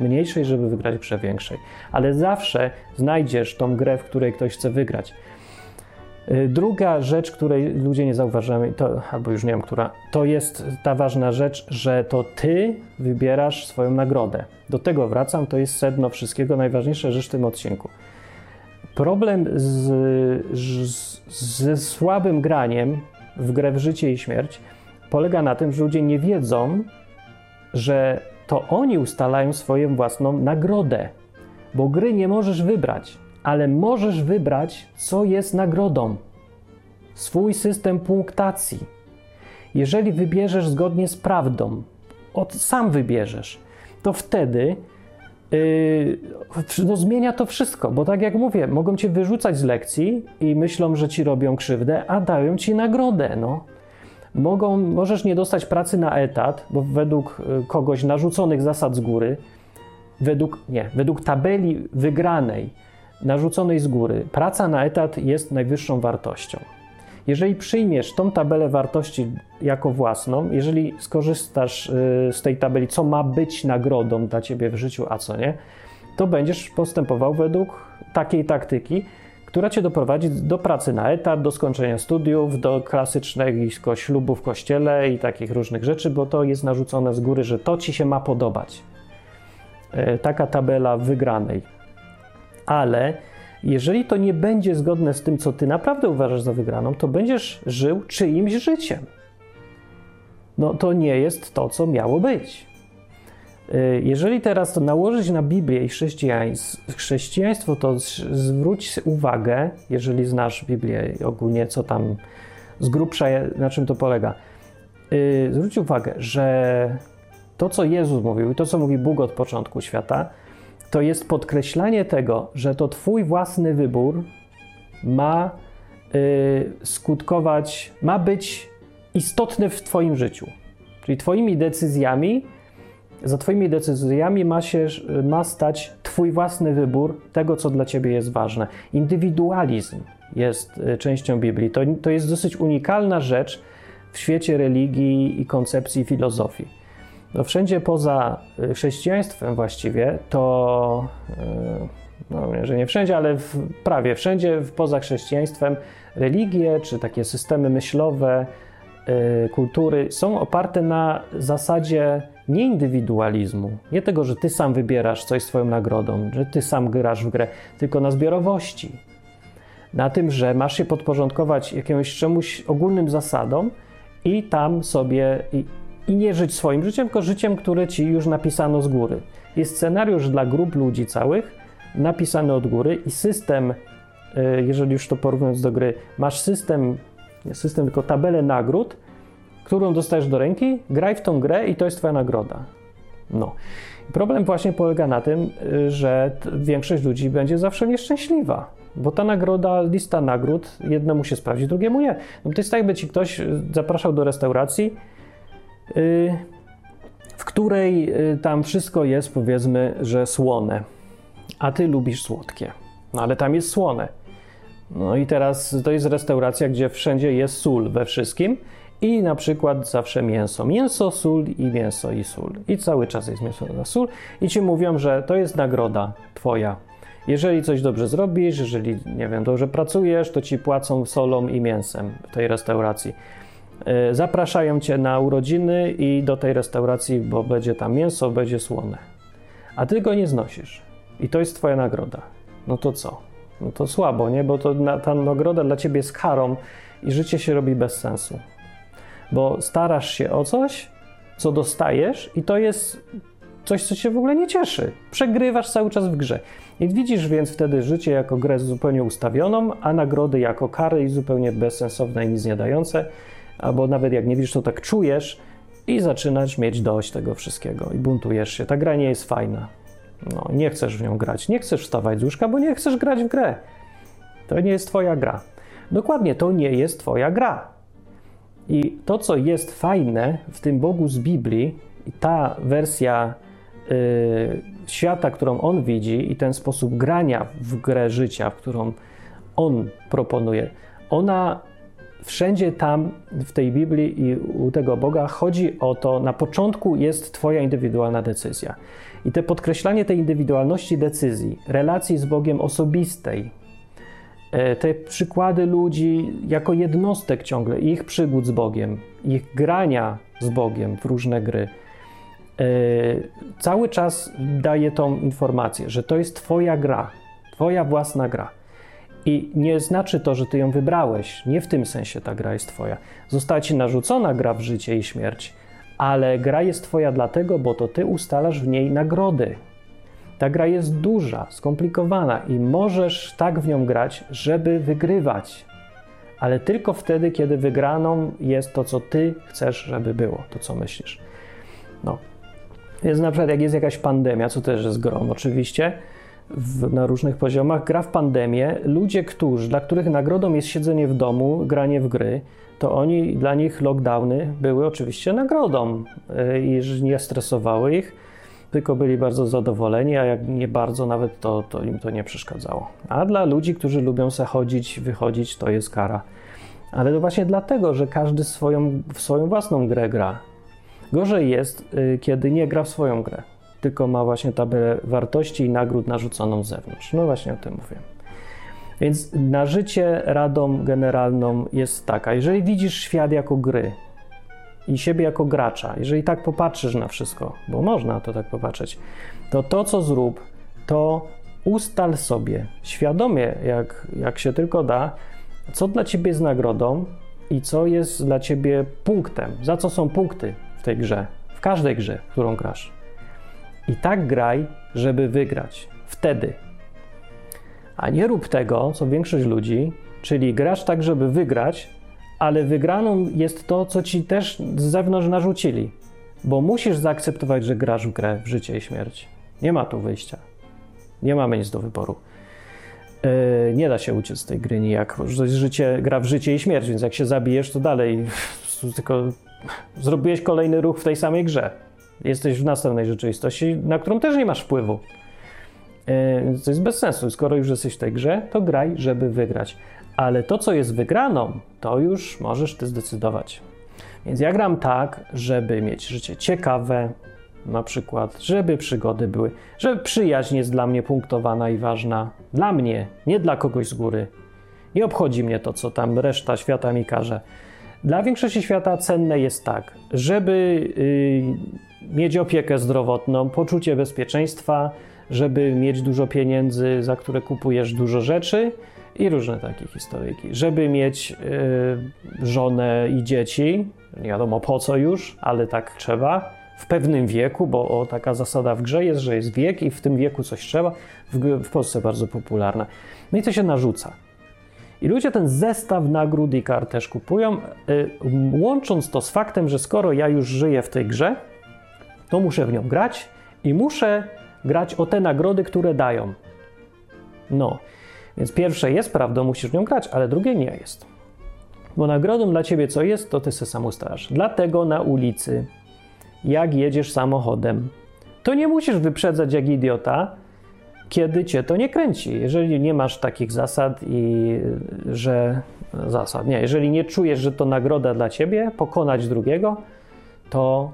mniejszej, żeby wygrać w grze większej. Ale zawsze znajdziesz tą grę, w której ktoś chce wygrać. Y, druga rzecz, której ludzie nie zauważają, to, albo już nie wiem, która, to jest ta ważna rzecz, że to ty wybierasz swoją nagrodę. Do tego wracam, to jest sedno wszystkiego, najważniejsza rzecz w tym odcinku. Problem z, z, ze słabym graniem w grę w życie i śmierć polega na tym, że ludzie nie wiedzą, że to oni ustalają swoją własną nagrodę, bo gry nie możesz wybrać ale możesz wybrać, co jest nagrodą. Swój system punktacji. Jeżeli wybierzesz zgodnie z prawdą, od, sam wybierzesz, to wtedy no, zmienia to wszystko, bo tak jak mówię, mogą cię wyrzucać z lekcji i myślą, że ci robią krzywdę, a dają ci nagrodę. No. Mogą, możesz nie dostać pracy na etat, bo według y, kogoś narzuconych zasad z góry, według, nie, według tabeli wygranej, narzuconej z góry, praca na etat jest najwyższą wartością. Jeżeli przyjmiesz tą tabelę wartości jako własną, jeżeli skorzystasz y, z tej tabeli, co ma być nagrodą dla ciebie w życiu, a co nie, to będziesz postępował według takiej taktyki, która cię doprowadzi do pracy na etat, do skończenia studiów, do klasycznego ślubu w kościele i takich różnych rzeczy, bo to jest narzucone z góry, że to ci się ma podobać. Y, taka tabela wygranej ale jeżeli to nie będzie zgodne z tym, co ty naprawdę uważasz za wygraną, to będziesz żył czyimś życiem. No to nie jest to, co miało być. Y, jeżeli teraz to nałożyć na Biblię i chrześcijaństwo, to zwróć uwagę, jeżeli znasz Biblię ogólnie co tam z grubsza, na czym to polega. Y, zwróć uwagę, że to, co Jezus mówił i to, co mówi Bóg od początku świata, to jest podkreślanie tego, że to Twój własny wybór ma y, skutkować, ma być istotny w Twoim życiu. Czyli Twoimi decyzjami, za Twoimi decyzjami ma, się, ma stać Twój własny wybór tego, co dla Ciebie jest ważne. Indywidualizm jest y, częścią Biblii. To, to jest dosyć unikalna rzecz w świecie religii i koncepcji filozofii. No wszędzie poza y, chrześcijaństwem właściwie to, y, no że nie wszędzie, ale w, prawie wszędzie poza chrześcijaństwem religie czy takie systemy myślowe, y, kultury są oparte na zasadzie nie indywidualizmu, nie tego, że ty sam wybierasz coś swoją nagrodą, że ty sam grasz w grę, tylko na zbiorowości. Na tym, że masz się podporządkować jakiemuś czemuś ogólnym zasadom i tam sobie nie żyć swoim życiem, tylko życiem, które ci już napisano z góry. Jest scenariusz dla grup ludzi całych, napisany od góry i system, e, jeżeli już to porównując do gry, masz system, system, tylko tabelę nagród, którą dostajesz do ręki, graj w tą grę i to jest twoja nagroda. No. Problem właśnie polega na tym, e, że większość ludzi będzie zawsze nieszczęśliwa, bo ta nagroda, lista nagród, jednemu się sprawdzi, drugiemu nie. No to jest tak, jakby ci ktoś zapraszał do restauracji, Y, w której y, tam wszystko jest, powiedzmy, że słone, a ty lubisz słodkie. No ale tam jest słone. No i teraz to jest restauracja, gdzie wszędzie jest sól we wszystkim i na przykład zawsze mięso. Mięso, sól i mięso i sól. I cały czas jest mięso na sól i ci mówią, że to jest nagroda twoja. Jeżeli coś dobrze zrobisz, jeżeli, nie wiem, dobrze pracujesz, to ci płacą solą i mięsem w tej restauracji. E, zapraszają cię na urodziny i do tej restauracji, bo będzie tam mięso, będzie słone. A ty go nie znosisz. i to jest twoja nagroda. No to co? No to słabo, nie? Bo to na, ta nagroda dla ciebie jest karą i życie się robi bez sensu. Bo starasz się o coś, co dostajesz i to jest coś, co cię w ogóle nie cieszy. Przegrywasz cały czas w grze. I widzisz więc wtedy życie jako grę zupełnie ustawioną, a nagrody jako kary i zupełnie bezsensowne i nic nie dające. Albo nawet jak nie widzisz, to tak czujesz i zaczynasz mieć dość tego wszystkiego i buntujesz się. Ta gra nie jest fajna. No, nie chcesz w nią grać, nie chcesz wstawać z łóżka, bo nie chcesz grać w grę. To nie jest twoja gra. Dokładnie, to nie jest twoja gra. I to, co jest fajne w tym Bogu z Biblii, ta wersja y, świata, którą on widzi, i ten sposób grania w grę życia, w którą on proponuje, ona wszędzie tam w tej Biblii i u tego Boga chodzi o to, na początku jest Twoja indywidualna decyzja. I te podkreślanie tej indywidualności decyzji, relacji z Bogiem osobistej, e, te przykłady ludzi jako jednostek ciągle, ich przygód z Bogiem, ich grania z Bogiem w różne gry, e, cały czas daje tą informację, że to jest Twoja gra, Twoja własna gra. I nie znaczy to, że ty ją wybrałeś. Nie w tym sensie ta gra jest twoja. Została ci narzucona gra w życie i śmierć, ale gra jest twoja dlatego, bo to ty ustalasz w niej nagrody. Ta gra jest duża, skomplikowana i możesz tak w nią grać, żeby wygrywać. Ale tylko wtedy, kiedy wygraną jest to, co ty chcesz, żeby było, to co myślisz. No. Jest na przykład, jak jest jakaś pandemia, co też jest grom oczywiście, w, na różnych poziomach, gra w pandemię, ludzie, którzy, dla których nagrodą jest siedzenie w domu, granie w gry, to oni, dla nich lockdowny były oczywiście nagrodą y, i nie stresowały ich, tylko byli bardzo zadowoleni, a jak nie bardzo nawet, to, to im to nie przeszkadzało. A dla ludzi, którzy lubią se chodzić, wychodzić, to jest kara. Ale to właśnie dlatego, że każdy swoją, w swoją własną grę gra. Gorzej jest, y, kiedy nie gra w swoją grę tylko ma właśnie tabelę wartości i nagród narzuconą z zewnątrz. No właśnie o tym mówię. Więc na życie radą generalną jest taka: jeżeli widzisz świat jako gry i siebie jako gracza, jeżeli tak popatrzysz na wszystko, bo można to tak popatrzeć, to to, co zrób, to ustal sobie świadomie, jak, jak się tylko da, co dla ciebie jest nagrodą i co jest dla ciebie punktem, za co są punkty w tej grze, w każdej grze, którą grasz. I tak graj, żeby wygrać. Wtedy. A nie rób tego, co większość ludzi, czyli grasz tak, żeby wygrać, ale wygraną jest to, co ci też z zewnątrz narzucili. Bo musisz zaakceptować, że grasz w grę w życie i śmierć. Nie ma tu wyjścia. Nie mamy nic do wyboru. Yy, nie da się uciec z tej gry nijak. Życie, gra w życie i śmierć, więc jak się zabijesz, to dalej *laughs* tylko zrobiłeś kolejny ruch w tej samej grze jesteś w następnej rzeczywistości, na którą też nie masz wpływu. E, to jest bez sensu. Skoro już jesteś w tej grze, to graj, żeby wygrać. Ale to, co jest wygraną, to już możesz ty zdecydować. Więc ja gram tak, żeby mieć życie ciekawe, na przykład, żeby przygody były, żeby przyjaźń jest dla mnie punktowana i ważna. Dla mnie, nie dla kogoś z góry. Nie obchodzi mnie to, co tam reszta świata mi każe. Dla większości świata cenne jest tak, żeby yy, mieć opiekę zdrowotną, poczucie bezpieczeństwa, żeby mieć dużo pieniędzy, za które kupujesz dużo rzeczy i różne takie historyjki. Żeby mieć yy, żonę i dzieci, nie wiadomo po co już, ale tak trzeba, w pewnym wieku, bo o, taka zasada w grze jest, że jest wiek i w tym wieku coś trzeba, w, w Polsce bardzo popularna. No i to się narzuca. I ludzie ten zestaw nagród i kart też kupują, y, łącząc to z faktem, że skoro ja już żyję w tej grze, to muszę w nią grać i muszę grać o te nagrody, które dają. No, więc pierwsze jest prawdą, musisz w nią grać, ale drugie nie jest. Bo nagrodą dla ciebie co jest, to ty se sam ustalasz. Dlatego na ulicy, jak jedziesz samochodem, to nie musisz wyprzedzać jak idiota, kiedy cię to nie kręci. Jeżeli nie masz takich zasad i że zasad, nie, jeżeli nie czujesz, że to nagroda dla ciebie, pokonać drugiego, to,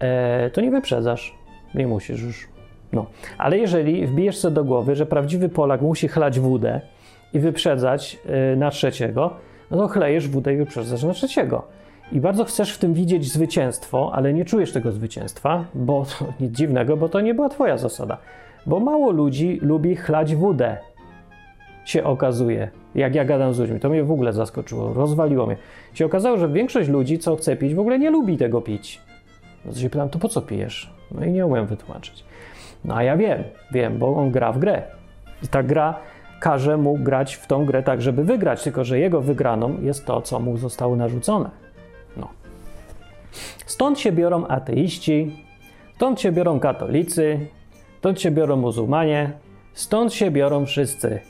e, to nie wyprzedzasz. Nie musisz już. No. Ale jeżeli wbijesz sobie do głowy, że prawdziwy Polak musi chlać wódę i wyprzedzać e, na trzeciego, no to chlejesz wódę i wyprzedzasz na trzeciego. I bardzo chcesz w tym widzieć zwycięstwo, ale nie czujesz tego zwycięstwa, bo to nic dziwnego, bo to nie była twoja zasada. Bo mało ludzi lubi chlać wódę. Się okazuje, jak ja gadam z ludźmi, to mnie w ogóle zaskoczyło, rozwaliło mnie. Się okazało, że większość ludzi, co chce pić, w ogóle nie lubi tego pić. No się pytam, to po co pijesz? No i nie umiem wytłumaczyć. No a ja wiem, wiem, bo on gra w grę. I ta gra każe mu grać w tą grę tak, żeby wygrać, tylko że jego wygraną jest to, co mu zostało narzucone. No. Stąd się biorą ateiści, stąd się biorą katolicy, stąd się biorą muzułmanie, stąd się biorą wszyscy,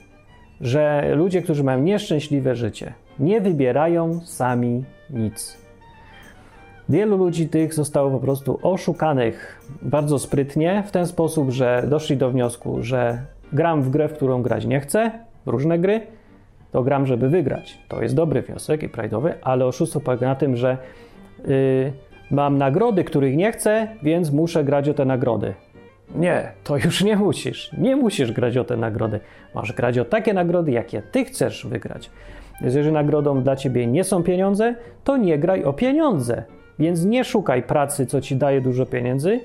że ludzie, którzy mają nieszczęśliwe życie, nie wybierają sami nic. Wielu ludzi tych zostało po prostu oszukanych bardzo sprytnie, w ten sposób, że doszli do wniosku, że gram w grę, w którą grać nie chcę, różne gry, to gram, żeby wygrać. To jest dobry wniosek i prajdowy, ale oszustwo polega na tym, że yy, mam nagrody, których nie chcę, więc muszę grać o te nagrody. Nie, to już nie musisz. Nie musisz grać o te nagrody. Masz grać o takie nagrody, jakie ty chcesz wygrać. Więc jeżeli nagrodą dla ciebie nie są pieniądze, to nie graj o pieniądze. Więc nie szukaj pracy, co ci daje dużo pieniędzy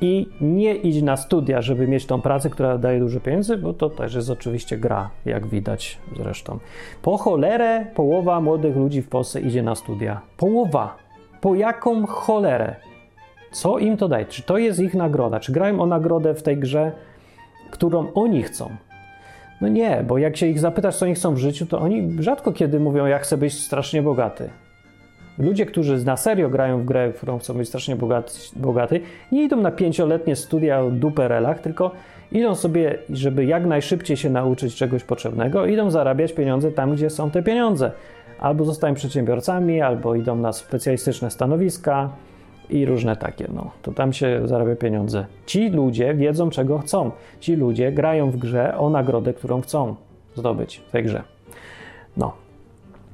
i nie idź na studia, żeby mieć tą pracę, która daje dużo pieniędzy, bo to też jest oczywiście gra, jak widać zresztą. Po cholerę połowa młodych ludzi w Polsce idzie na studia. Połowa. Po jaką cholerę? Co im to daje? Czy to jest ich nagroda? Czy grają o nagrodę w tej grze, którą oni chcą? No nie, bo jak się ich zapytasz, co oni chcą w życiu, to oni rzadko kiedy mówią, ja chcę być strasznie bogaty. Ludzie, którzy na serio grają w grę, w którą chcą być strasznie bogaty, bogaty nie idą na pięcioletnie studia o duperelach, tylko idą sobie, żeby jak najszybciej się nauczyć czegoś potrzebnego, idą zarabiać pieniądze tam, gdzie są te pieniądze. Albo zostają przedsiębiorcami, albo idą na specjalistyczne stanowiska i różne takie. No, to tam się zarabia pieniądze. Ci ludzie wiedzą, czego chcą. Ci ludzie grają w grze o nagrodę, którą chcą zdobyć w tej grze. No.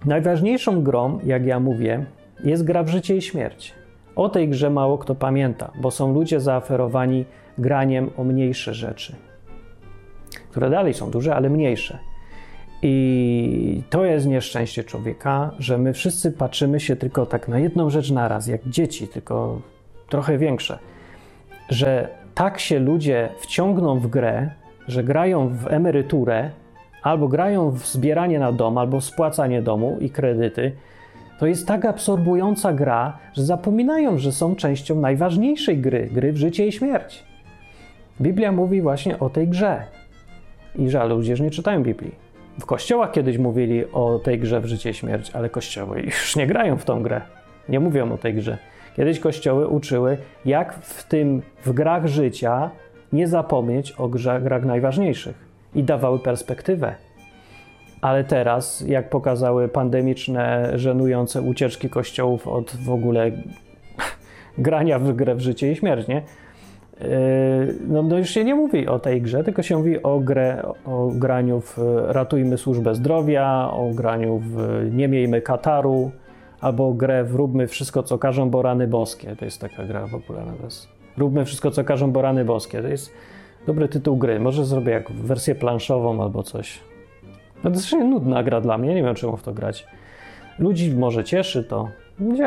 Najważniejszą grą, jak ja mówię, jest gra w życie i śmierć. O tej grze mało kto pamięta, bo są ludzie zaoferowani graniem o mniejsze rzeczy, które dalej są duże, ale mniejsze. I to jest nieszczęście człowieka, że my wszyscy patrzymy się tylko tak na jedną rzecz naraz, jak dzieci, tylko trochę większe. Że tak się ludzie wciągną w grę, że grają w emeryturę, albo grają w zbieranie na dom, albo spłacanie domu i kredyty, to jest tak absorbująca gra, że zapominają, że są częścią najważniejszej gry gry w życie i śmierć. Biblia mówi właśnie o tej grze. I że ludzie już nie czytają Biblii. W kościołach kiedyś mówili o tej grze w życie i śmierć, ale kościoły już nie grają w tą grę. Nie mówią o tej grze. Kiedyś kościoły uczyły, jak w tym, w grach życia nie zapomnieć o grach, grach najważniejszych i dawały perspektywę. Ale teraz, jak pokazały pandemiczne, żenujące ucieczki kościołów od w ogóle *laughs* grania w grę w życie i śmierć, nie? No, no, już się nie mówi o tej grze, tylko się mówi o, grę, o graniu w Ratujmy służbę zdrowia, o graniu w Nie miejmy Kataru, albo grę w Róbmy wszystko, co każą, bo rany boskie. To jest taka gra popularna teraz. Róbmy wszystko, co każą, bo rany boskie. To jest dobry tytuł gry. Może zrobię jak wersję planszową albo coś. No to jest nudna gra dla mnie, nie wiem czemu w to grać. Ludzi może cieszy to,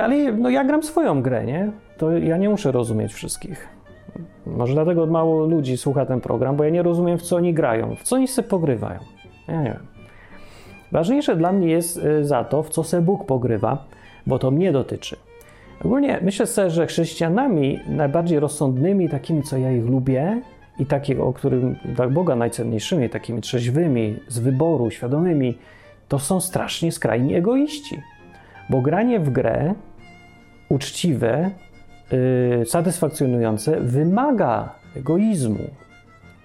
ale no ja gram swoją grę, nie? To ja nie muszę rozumieć wszystkich. Może dlatego mało ludzi słucha ten program, bo ja nie rozumiem, w co oni grają, w co oni sobie pogrywają. Ja nie wiem. Ważniejsze dla mnie jest y, za to, w co se Bóg pogrywa, bo to mnie dotyczy. Ogólnie myślę sobie, że chrześcijanami najbardziej rozsądnymi, takimi, co ja ich lubię, i takich, o którym dla Boga najcenniejszymi, takimi trzeźwymi, z wyboru, świadomymi, to są strasznie skrajni egoiści. Bo granie w grę uczciwe, yy, satysfakcjonujące wymaga egoizmu.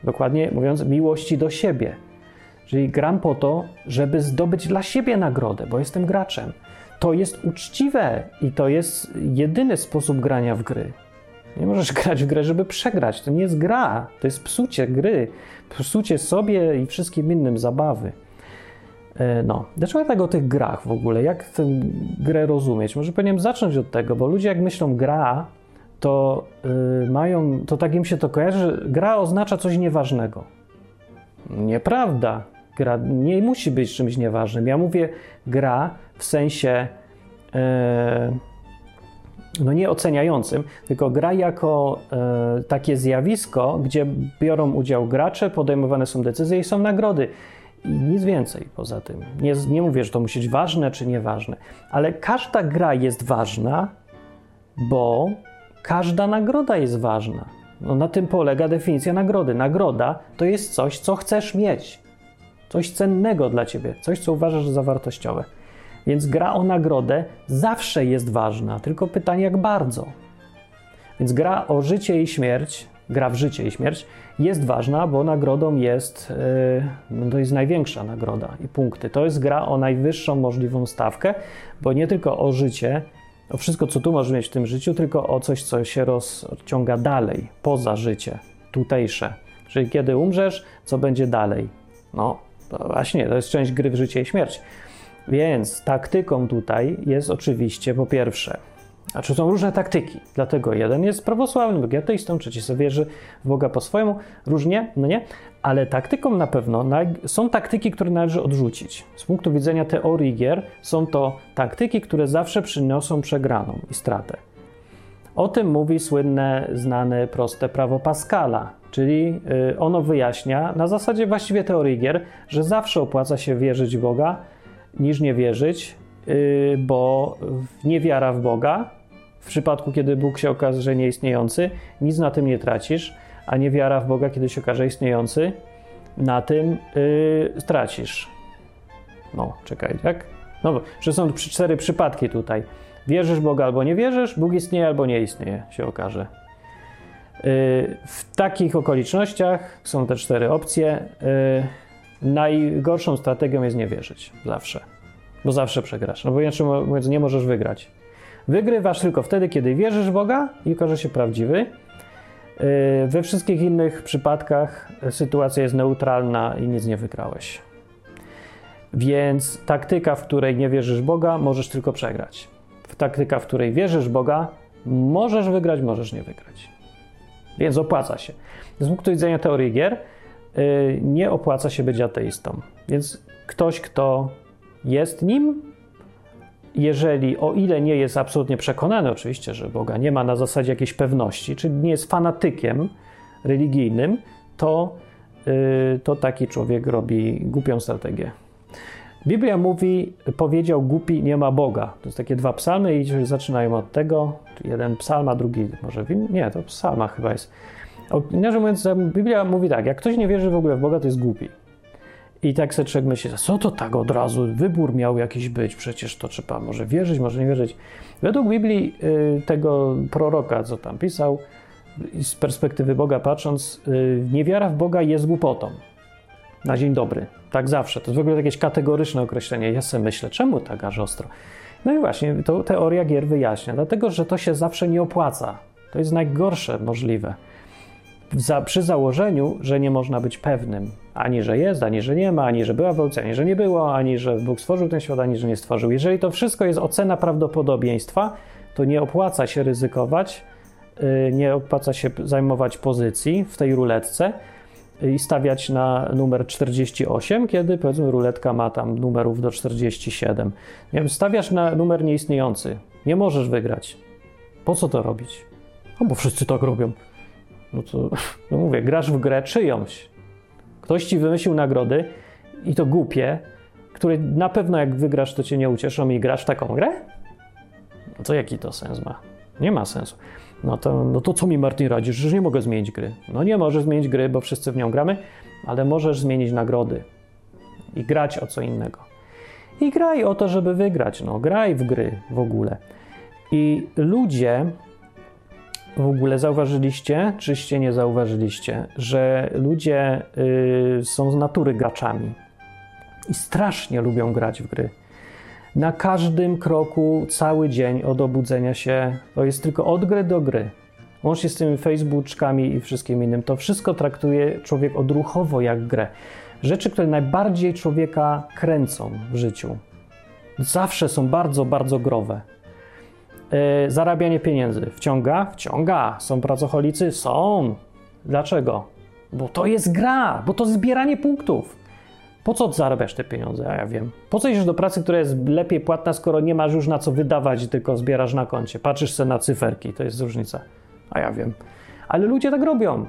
Dokładnie mówiąc, miłości do siebie. Czyli gram po to, żeby zdobyć dla siebie nagrodę, bo jestem graczem. To jest uczciwe i to jest jedyny sposób grania w gry. Nie możesz *laughs* grać w grę, żeby przegrać. To nie jest gra, to jest psucie gry, psucie sobie i wszystkim innym zabawy. E, no, dlaczego tak o tych grach w ogóle? Jak tę grę rozumieć? Może powinienem zacząć od tego, bo ludzie jak myślą gra, to yy, mają, to tak im się to kojarzy, gra oznacza coś nieważnego. Nieprawda. Gra nie musi być czymś nieważnym. Ja mówię gra w sensie yy, no nie oceniającym, tylko gra jako e, takie zjawisko, gdzie biorą udział gracze, podejmowane są decyzje i są nagrody. I nic więcej poza tym. Nie, nie mówię, że to musi być ważne czy nieważne, ale każda gra jest ważna, bo każda nagroda jest ważna. No, na tym polega definicja nagrody. Nagroda to jest coś, co chcesz mieć. Coś cennego dla ciebie, coś, co uważasz za wartościowe. Więc gra o nagrodę zawsze jest ważna, tylko pytanie, jak bardzo. Więc gra o życie i śmierć, gra w życie i śmierć jest ważna, bo nagrodą jest, yy, to jest największa nagroda i punkty. To jest gra o najwyższą możliwą stawkę, bo nie tylko o życie, o wszystko, co tu możesz mieć w tym życiu, tylko o coś, co się rozciąga dalej, poza życie, tutejsze. Czyli kiedy umrzesz, co będzie dalej? No, to właśnie, to jest część gry w życie i śmierć. Więc taktyką tutaj jest oczywiście po pierwsze, a czy są różne taktyki, dlatego jeden jest prawosławny, drugi ateistą, trzeci sobie wierzy w Boga po swojemu, różnie, no nie, ale taktyką na pewno są taktyki, które należy odrzucić. Z punktu widzenia teorii gier są to taktyki, które zawsze przyniosą przegraną i stratę. O tym mówi słynne, znane, proste prawo Pascala, czyli y, ono wyjaśnia na zasadzie właściwie teorii gier, że zawsze opłaca się wierzyć w Boga niż nie wierzyć, y, bo niewiara w Boga, w przypadku kiedy Bóg się okaże nieistniejący, nic na tym nie tracisz, a niewiara w Boga, kiedy się okaże istniejący, na tym yy, stracisz. No, czekaj, tak? No, że są cztery przypadki tutaj. Wierzysz Boga albo nie wierzysz, Bóg istnieje albo nie istnieje, się okaże. Yy, w takich okolicznościach są te cztery opcje. Yy, najgorszą strategią jest nie wierzyć. Zawsze. Bo zawsze przegrasz. No bo inaczej mówiąc, nie możesz wygrać. Wygrywasz tylko wtedy, kiedy wierzysz w Boga i okaże się prawdziwy. Yy, we wszystkich innych przypadkach sytuacja jest neutralna i nic nie wygrałeś. Więc taktyka, w której nie wierzysz Boga, możesz tylko przegrać. W taktyka, w której wierzysz Boga, możesz wygrać, możesz nie wygrać. Więc opłaca się. Z punktu widzenia teorii gier, yy, nie opłaca się być ateistą. Więc ktoś, kto jest nim, jeżeli, o ile nie jest absolutnie przekonany oczywiście, że Boga nie ma na zasadzie jakiejś pewności, czyli nie jest fanatykiem religijnym, to, yy, to taki człowiek robi głupią strategię. Biblia mówi, powiedział głupi, nie ma Boga. To jest takie dwa psalmy i zaczynają od tego. Jeden psalm, a drugi może w Nie, to psalma chyba jest. Inaczej mówiąc, Biblia mówi tak, jak ktoś nie wierzy w ogóle w Boga, to jest głupi. I tak sobie człowiek myśli, co to tak od razu, wybór miał jakiś być, przecież to trzeba może wierzyć, może nie wierzyć. Według Biblii y, tego proroka, co tam pisał, z perspektywy Boga patrząc, y, niewiara w Boga jest głupotą. Na dzień dobry. Tak zawsze. To jest w ogóle jakieś kategoryczne określenie. Ja sobie myślę, czemu tak aż ostro? No i właśnie, to teoria gier wyjaśnia. Dlatego, że to się zawsze nie opłaca. To jest najgorsze możliwe za, przy założeniu, że nie można być pewnym ani że jest, ani że nie ma, ani że była ewolucja, ani że nie było, ani że Bóg stworzył ten świat, ani że nie stworzył. Jeżeli to wszystko jest ocena prawdopodobieństwa, to nie opłaca się ryzykować, y, nie opłaca się zajmować pozycji w tej ruletce i stawiać na numer 48, kiedy powiedzmy ruletka ma tam numerów do 47. Nie wiem, stawiasz na numer nieistniejący, nie możesz wygrać. Po co to robić? No bo wszyscy tak robią no to *laughs* no mówię, grasz w grę czyjąś. Ktoś ci wymyślił nagrody i to głupie, które na pewno jak wygrasz, to cię nie ucieszą i grasz w taką grę? No to jaki to sens ma? Nie ma sensu. No to, no to co mi Martin radzisz, że nie mogę zmienić gry? No nie możesz zmienić gry, bo wszyscy w nią gramy, ale możesz zmienić nagrody i grać o co innego. I graj o to, żeby wygrać. No, graj w gry w ogóle. I ludzie w ogóle zauważyliście, czyście nie zauważyliście, że ludzie y, są z natury graczami i strasznie lubią grać w gry. Na każdym kroku, cały dzień od obudzenia się, to jest tylko od gry do gry. Łącznie z tymi Facebookami i wszystkim innym, to wszystko traktuje człowiek odruchowo jak grę. Rzeczy, które najbardziej człowieka kręcą w życiu, zawsze są bardzo, bardzo growe. Yy, zarabianie pieniędzy wciąga? Wciąga. Są pracocholicy? Są. Dlaczego? Bo to jest gra, bo to zbieranie punktów. Po co zarabiasz te pieniądze? A ja wiem. Po co idziesz do pracy, która jest lepiej płatna, skoro nie masz już na co wydawać, tylko zbierasz na koncie? Patrzysz sobie na cyferki, to jest różnica. A ja wiem. Ale ludzie tak robią.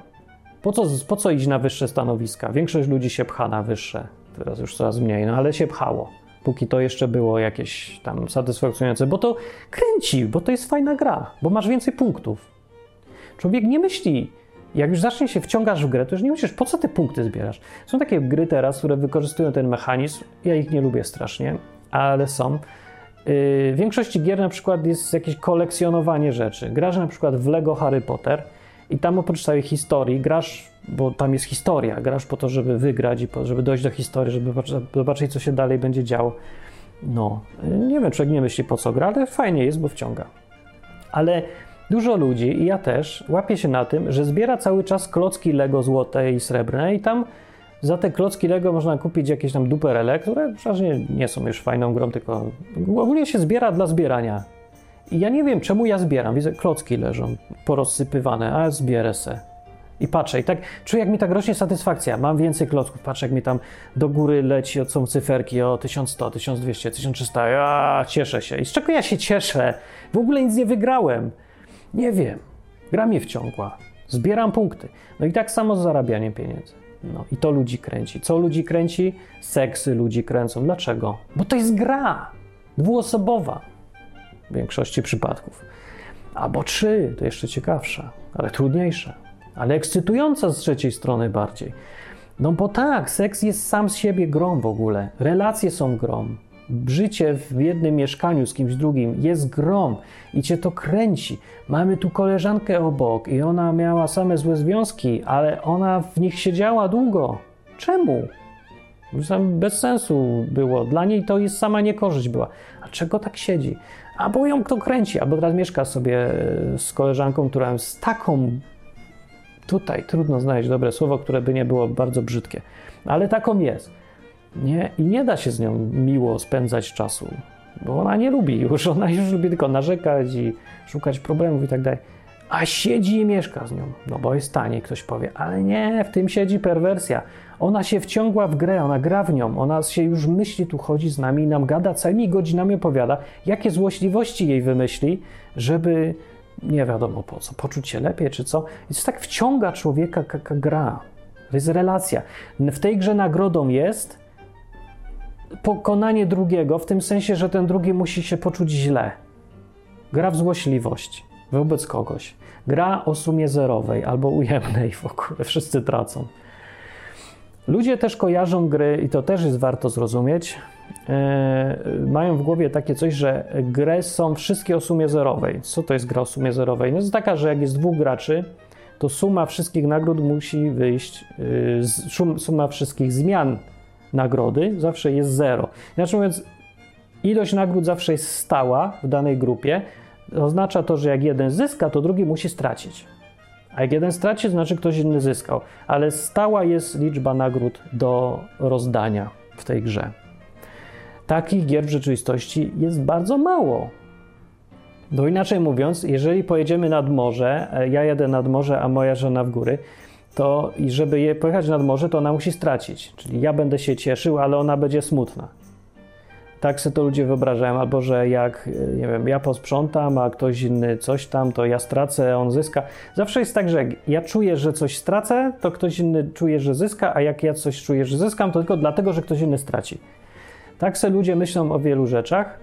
Po co, po co iść na wyższe stanowiska? Większość ludzi się pcha na wyższe. Teraz już coraz mniej, no ale się pchało. Póki to jeszcze było jakieś tam satysfakcjonujące, bo to kręci, bo to jest fajna gra, bo masz więcej punktów. Człowiek nie myśli, jak już zacznie się wciągasz w grę, to już nie myślisz, po co te punkty zbierasz. Są takie gry teraz, które wykorzystują ten mechanizm. Ja ich nie lubię strasznie, ale są. Yy, w większości gier na przykład jest jakieś kolekcjonowanie rzeczy. Grasz na przykład w Lego Harry Potter i tam oprócz całej historii grasz, bo tam jest historia, grasz po to, żeby wygrać i po, żeby dojść do historii, żeby zobaczyć, co się dalej będzie działo. No, nie wiem, człowiek nie myśli po co gra, ale fajnie jest, bo wciąga. Ale Dużo ludzi, i ja też, łapie się na tym, że zbiera cały czas klocki Lego złote i srebrne i tam za te klocki Lego można kupić jakieś tam duperele, które przeważnie nie są już fajną grą, tylko ogólnie się zbiera dla zbierania. I ja nie wiem, czemu ja zbieram. Widzę, klocki leżą porozsypywane, a zbierę se. I patrzę, i tak czuję, jak mi tak rośnie satysfakcja. Mam więcej klocków, patrzę, jak mi tam do góry leci, są cyferki o 1100, 1200, 1300. Ja cieszę się. I z czego ja się cieszę? W ogóle nic nie wygrałem. Nie wiem. Gra mnie wciągła. Zbieram punkty. No i tak samo z zarabianiem pieniędzy. No i to ludzi kręci. Co ludzi kręci? Seksy ludzi kręcą. Dlaczego? Bo to jest gra. Dwuosobowa. W większości przypadków. Albo trzy, to jeszcze ciekawsza, ale trudniejsza. Ale ekscytująca z trzeciej strony bardziej. No bo tak, seks jest sam z siebie grą w ogóle. Relacje są grą życie w jednym mieszkaniu z kimś drugim jest grom i cię to kręci. Mamy tu koleżankę obok i ona miała same złe związki, ale ona w nich siedziała długo. Czemu? Bez sensu było. Dla niej to jest sama niekorzyść była. A czego tak siedzi? Albo ją kto kręci, albo teraz mieszka sobie e, z koleżanką, która jest taką. Tutaj trudno znaleźć dobre słowo, które by nie było bardzo brzydkie, ale taką jest nie? I nie da się z nią miło spędzać czasu, bo ona nie lubi już, *laughs* ona już lubi tylko narzekać i szukać problemów i tak dalej. A siedzi i mieszka z nią, no bo jest taniej, ktoś powie, ale nie, w tym siedzi perwersja. Ona się wciągła w grę, ona gra w nią, ona się już myśli, tu chodzi z nami i nam gada, całymi godzinami opowiada, jakie złośliwości jej wymyśli, żeby nie wiadomo po co, poczuć się lepiej czy co. To tak wciąga człowieka jaka gra. To jest relacja. W tej grze nagrodą jest pokonanie drugiego, w tym sensie, że ten drugi musi się poczuć źle. Gra w złośliwość wobec kogoś. Gra o sumie zerowej albo ujemnej w ogóle, wszyscy tracą. Ludzie też kojarzą gry, i to też jest warto zrozumieć, yy, mają w głowie takie coś, że gry są wszystkie o sumie zerowej. Co to jest gra o sumie zerowej? No jest taka, że jak jest dwóch graczy, to suma wszystkich nagród musi wyjść, yy, suma wszystkich zmian nagrody zawsze jest zero. Inaczej mówiąc, ilość nagród zawsze jest stała w danej grupie. Oznacza to, że jak jeden zyska, to drugi musi stracić. A jak jeden straci, znaczy ktoś inny zyskał. Ale stała jest liczba nagród do rozdania w tej grze. Takich gier w rzeczywistości jest bardzo mało. No inaczej mówiąc, jeżeli pojedziemy nad morze, e, ja jadę nad morze, a moja żona w góry, to i żeby je pojechać nad morze, to ona musi stracić. Czyli ja będę się cieszył, ale ona będzie smutna. Tak sobie to ludzie wyobrażają, albo że jak, nie wiem, ja posprzątam, a ktoś inny coś tam, to ja stracę, on zyska. Zawsze jest tak, że jak ja czuję, że coś stracę, to ktoś inny czuje, że zyska, a jak ja coś czuję, że zyskam, to tylko dlatego, że ktoś inny straci. Tak sobie ludzie myślą o wielu rzeczach,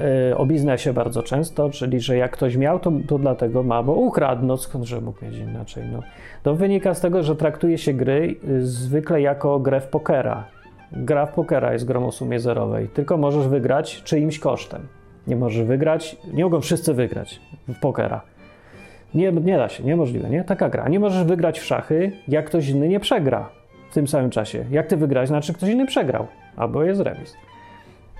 E, o biznesie bardzo często, czyli że jak ktoś miał, to, to dlatego ma, bo ukradł, no skądże mógł mieć inaczej. No. To wynika z tego, że traktuje się gry y, zwykle jako grę w pokera. Gra w pokera jest grą o sumie zerowej, tylko możesz wygrać czyimś kosztem. Nie możesz wygrać, nie mogą wszyscy wygrać w pokera. Nie, nie da się, niemożliwe, nie? Taka gra. Nie możesz wygrać w szachy, jak ktoś inny nie przegra w tym samym czasie. Jak ty wygrać, znaczy ktoś inny przegrał, albo jest remis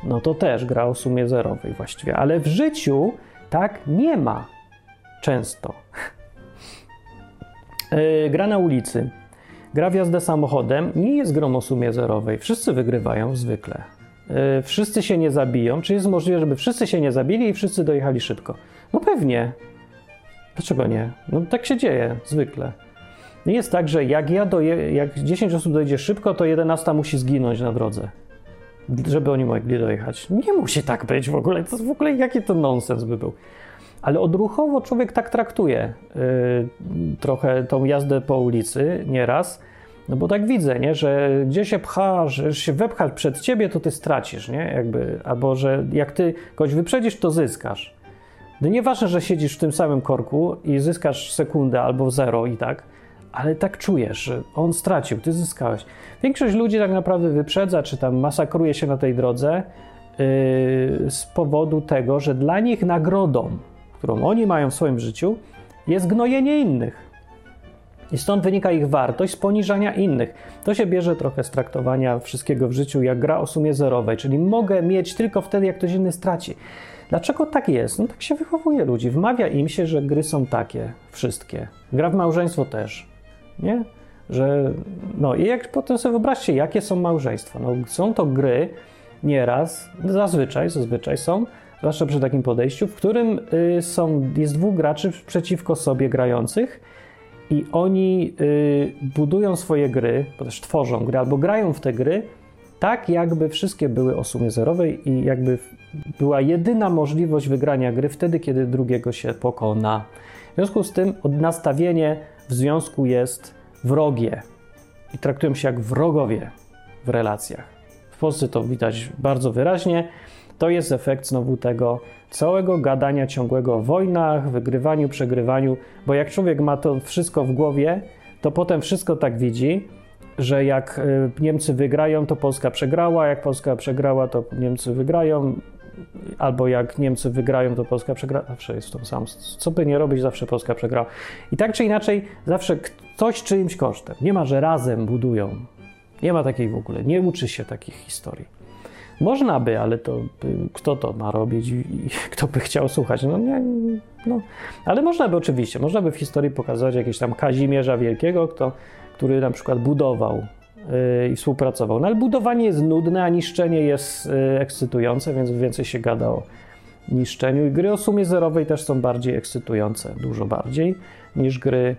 no to też gra o sumie zerowej właściwie, ale w życiu tak nie ma często. *laughs* yy, gra na ulicy, gra w jazdę samochodem nie jest grą o sumie zerowej. Wszyscy wygrywają zwykle. Yy, wszyscy się nie zabiją. Czy jest możliwe, żeby wszyscy się nie zabili i wszyscy dojechali szybko? No pewnie. Dlaczego nie? No tak się dzieje zwykle. Nie jest tak, że jak ja doje, jak 10 osób dojedzie szybko, to 11 musi zginąć na drodze, żeby oni mogli dojechać. Nie musi tak być w ogóle. To w ogóle jaki to nonsens by był. Ale odruchowo człowiek tak traktuje yy, trochę tą jazdę po ulicy nieraz, no bo tak widzę, nie, że gdzie się pcha, że się wepchać przed ciebie, to ty stracisz, nie? Jakby, albo że jak ty kogoś wyprzedzisz, to zyskasz. No nieważne, że siedzisz w tym samym korku i zyskasz sekundę albo zero i tak, ale tak czujesz, że on stracił, ty zyskałeś. Większość ludzi tak naprawdę wyprzedza, czy tam masakruje się na tej drodze yy, z powodu tego, że dla nich nagrodą, którą oni mają w swoim życiu, jest gnojenie innych. I stąd wynika ich wartość z poniżania innych. To się bierze trochę z traktowania wszystkiego w życiu jak gra o sumie zerowej, czyli mogę mieć tylko wtedy, jak ktoś inny straci. Dlaczego tak jest? No tak się wychowuje ludzi. Wmawia im się, że gry są takie, wszystkie. Gra w małżeństwo też, nie? Że, no i jak potem sobie wyobraźcie, jakie są małżeństwa. No, są to gry nieraz, zazwyczaj, zazwyczaj są, zwłaszcza przy takim podejściu, w którym y, są, jest dwóch graczy przeciwko sobie grających i oni y, budują swoje gry, bo też tworzą gry, albo grają w te gry tak, jakby wszystkie były o sumie zerowej i jakby była jedyna możliwość wygrania gry wtedy, kiedy drugiego się pokona. W związku z tym nastawienie w związku jest wrogie i traktują się jak wrogowie w relacjach. W Polsce to widać bardzo wyraźnie. To jest efekt znowu tego całego gadania ciągłego o wojnach, wygrywaniu, przegrywaniu, bo jak człowiek ma to wszystko w głowie, to potem wszystko tak widzi, że jak y, Niemcy wygrają, to Polska przegrała, jak Polska przegrała, to Niemcy wygrają, albo jak Niemcy wygrają, to Polska przegra. Zawsze jest to samo. Co by nie robić, zawsze Polska przegrała. I tak czy inaczej, zawsze ktoś czyimś kosztem. Nie ma, że razem budują. Nie ma takiej w ogóle. Nie uczy się takich historii. Można by, ale to kto to ma robić i, i *laughs* kto by chciał słuchać? No nie, no. Ale można by oczywiście, można by w historii pokazać jakiegoś tam Kazimierza Wielkiego, kto, który na przykład budował yy, i współpracował. No ale budowanie jest nudne, a niszczenie jest yy, ekscytujące, więc więcej się gada o niszczeniu. I gry o sumie zerowej też są bardziej ekscytujące, dużo bardziej niż gry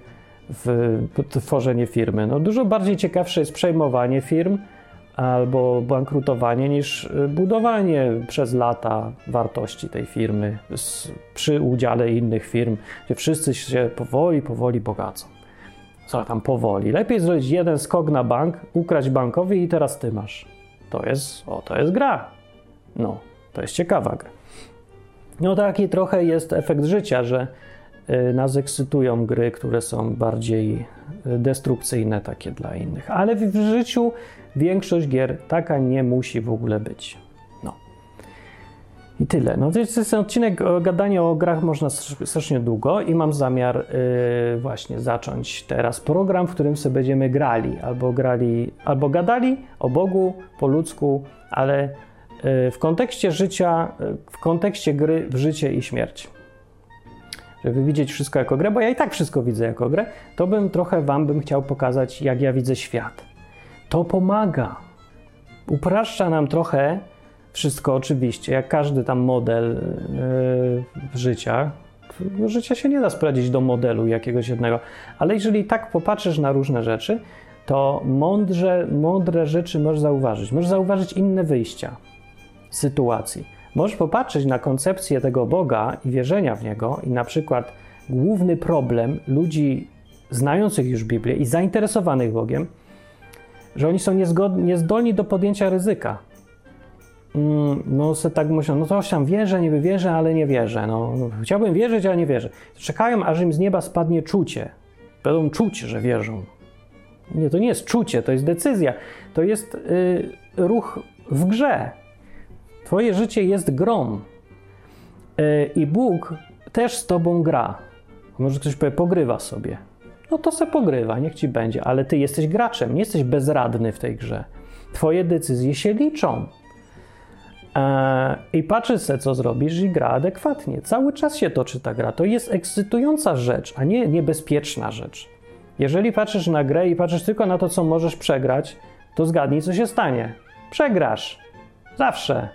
w tworzenie firmy. No, dużo bardziej ciekawsze jest przejmowanie firm, albo bankrutowanie niż y, budowanie przez lata wartości tej firmy z, przy udziale innych firm, gdzie wszyscy się powoli, powoli bogacą. Co tam powoli? Lepiej zrobić jeden skok na bank, ukraść bankowi i teraz ty masz. To jest, o, to jest gra. No, to jest ciekawa gra. No taki trochę jest efekt życia, że nas ekscytują gry, które są bardziej y, destrukcyjne takie dla innych. Ale w życiu Większość gier taka nie musi w ogóle być. No. I tyle. No to jest ten odcinek gadania o grach można strasznie długo i mam zamiar yy, właśnie zacząć teraz program, w którym sobie będziemy grali, albo grali, albo gadali o Bogu po ludzku, ale yy, w kontekście życia, w kontekście gry w życie i śmierć żeby widzieć wszystko jako grę, bo ja i tak wszystko widzę jako grę, to bym trochę wam bym chciał pokazać, jak ja widzę świat. To pomaga. Upraszcza nam trochę wszystko, oczywiście, jak każdy tam model yy, życia. Życia się nie da sprawdzić do modelu jakiegoś jednego, ale jeżeli tak popatrzysz na różne rzeczy, to mądrze, mądre rzeczy możesz zauważyć. Możesz zauważyć inne wyjścia sytuacji. Możesz popatrzeć na koncepcję tego Boga i wierzenia w Niego i na przykład główny problem ludzi znających już Biblię i zainteresowanych Bogiem że oni są niezdolni do podjęcia ryzyka. Mm, no, se tak myślą, no to tam wierzę, niby wierzę, ale nie wierzę. No, no, chciałbym wierzyć, ale nie wierzę. Czekają, aż im z nieba spadnie czucie. Będą czuć, że wierzą. Nie, to nie jest czucie, to jest decyzja. To jest y, ruch w grze. Twoje życie jest grą. Y, I Bóg też z tobą gra. Może ktoś powie, pogrywa sobie no to se pogrywa, niech ci będzie, ale ty jesteś graczem, nie jesteś bezradny w tej grze. Twoje decyzje się liczą. Eee, I patrzysz se, co zrobisz i gra adekwatnie. Cały czas się toczy ta gra. To jest ekscytująca rzecz, a nie niebezpieczna rzecz. Jeżeli patrzysz na grę i patrzysz tylko na to, co możesz przegrać, to zgadnij, co się stanie. Przegrasz. Zawsze.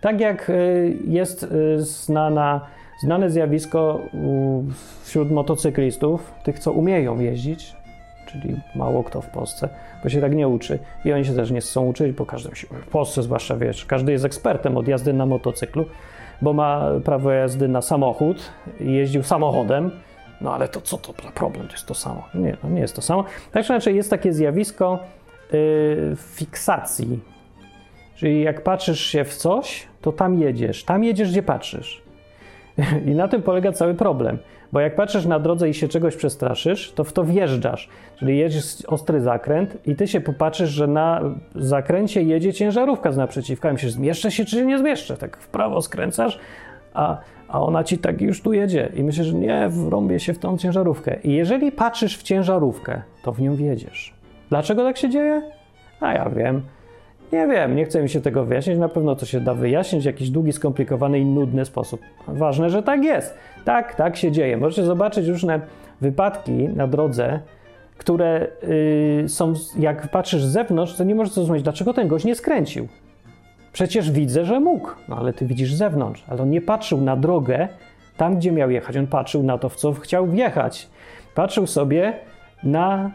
Tak jak y, jest y, znana znane zjawisko wśród motocyklistów, tych co umieją jeździć, czyli mało kto w Polsce, bo się tak nie uczy i oni się też nie chcą uczyć, bo każdy musi, w Polsce zwłaszcza wiesz, każdy jest ekspertem od jazdy na motocyklu, bo ma prawo jazdy na samochód i jeździł samochodem, no ale to co to za problem, to jest to samo. Nie, no nie jest to samo. Tak czy inaczej jest takie zjawisko yy, fiksacji, czyli jak patrzysz się w coś, to tam jedziesz, tam jedziesz, gdzie patrzysz. *laughs* I na tym polega cały problem. Bo jak patrzysz na drodze i się czegoś przestraszysz, to w to wjeżdżasz. Czyli jedziesz ostry zakręt i ty się popatrzysz, że na zakręcie jedzie ciężarówka z naprzeciwka. Myślisz, zmieszczę się czy nie zmieszczę? Tak w prawo skręcasz, a, a ona ci tak już tu jedzie. I myślisz, że nie, wrąbię się w tą ciężarówkę. I jeżeli patrzysz w ciężarówkę, to w nią wjedziesz. Dlaczego tak się dzieje? A ja wiem. Nie wiem, nie chcę mi się tego wyjaśnić. Na pewno to się da wyjaśnić w jakiś długi, skomplikowany i nudny sposób. Ważne, że tak jest. Tak, tak się dzieje. Możecie zobaczyć różne wypadki na drodze, które yy, są, jak patrzysz z zewnątrz, to nie możesz zrozumieć, dlaczego ten gość nie skręcił. Przecież widzę, że mógł, no ale ty widzisz z zewnątrz. Ale on nie patrzył na drogę tam, gdzie miał jechać. On patrzył na to, w co chciał wjechać. Patrzył sobie na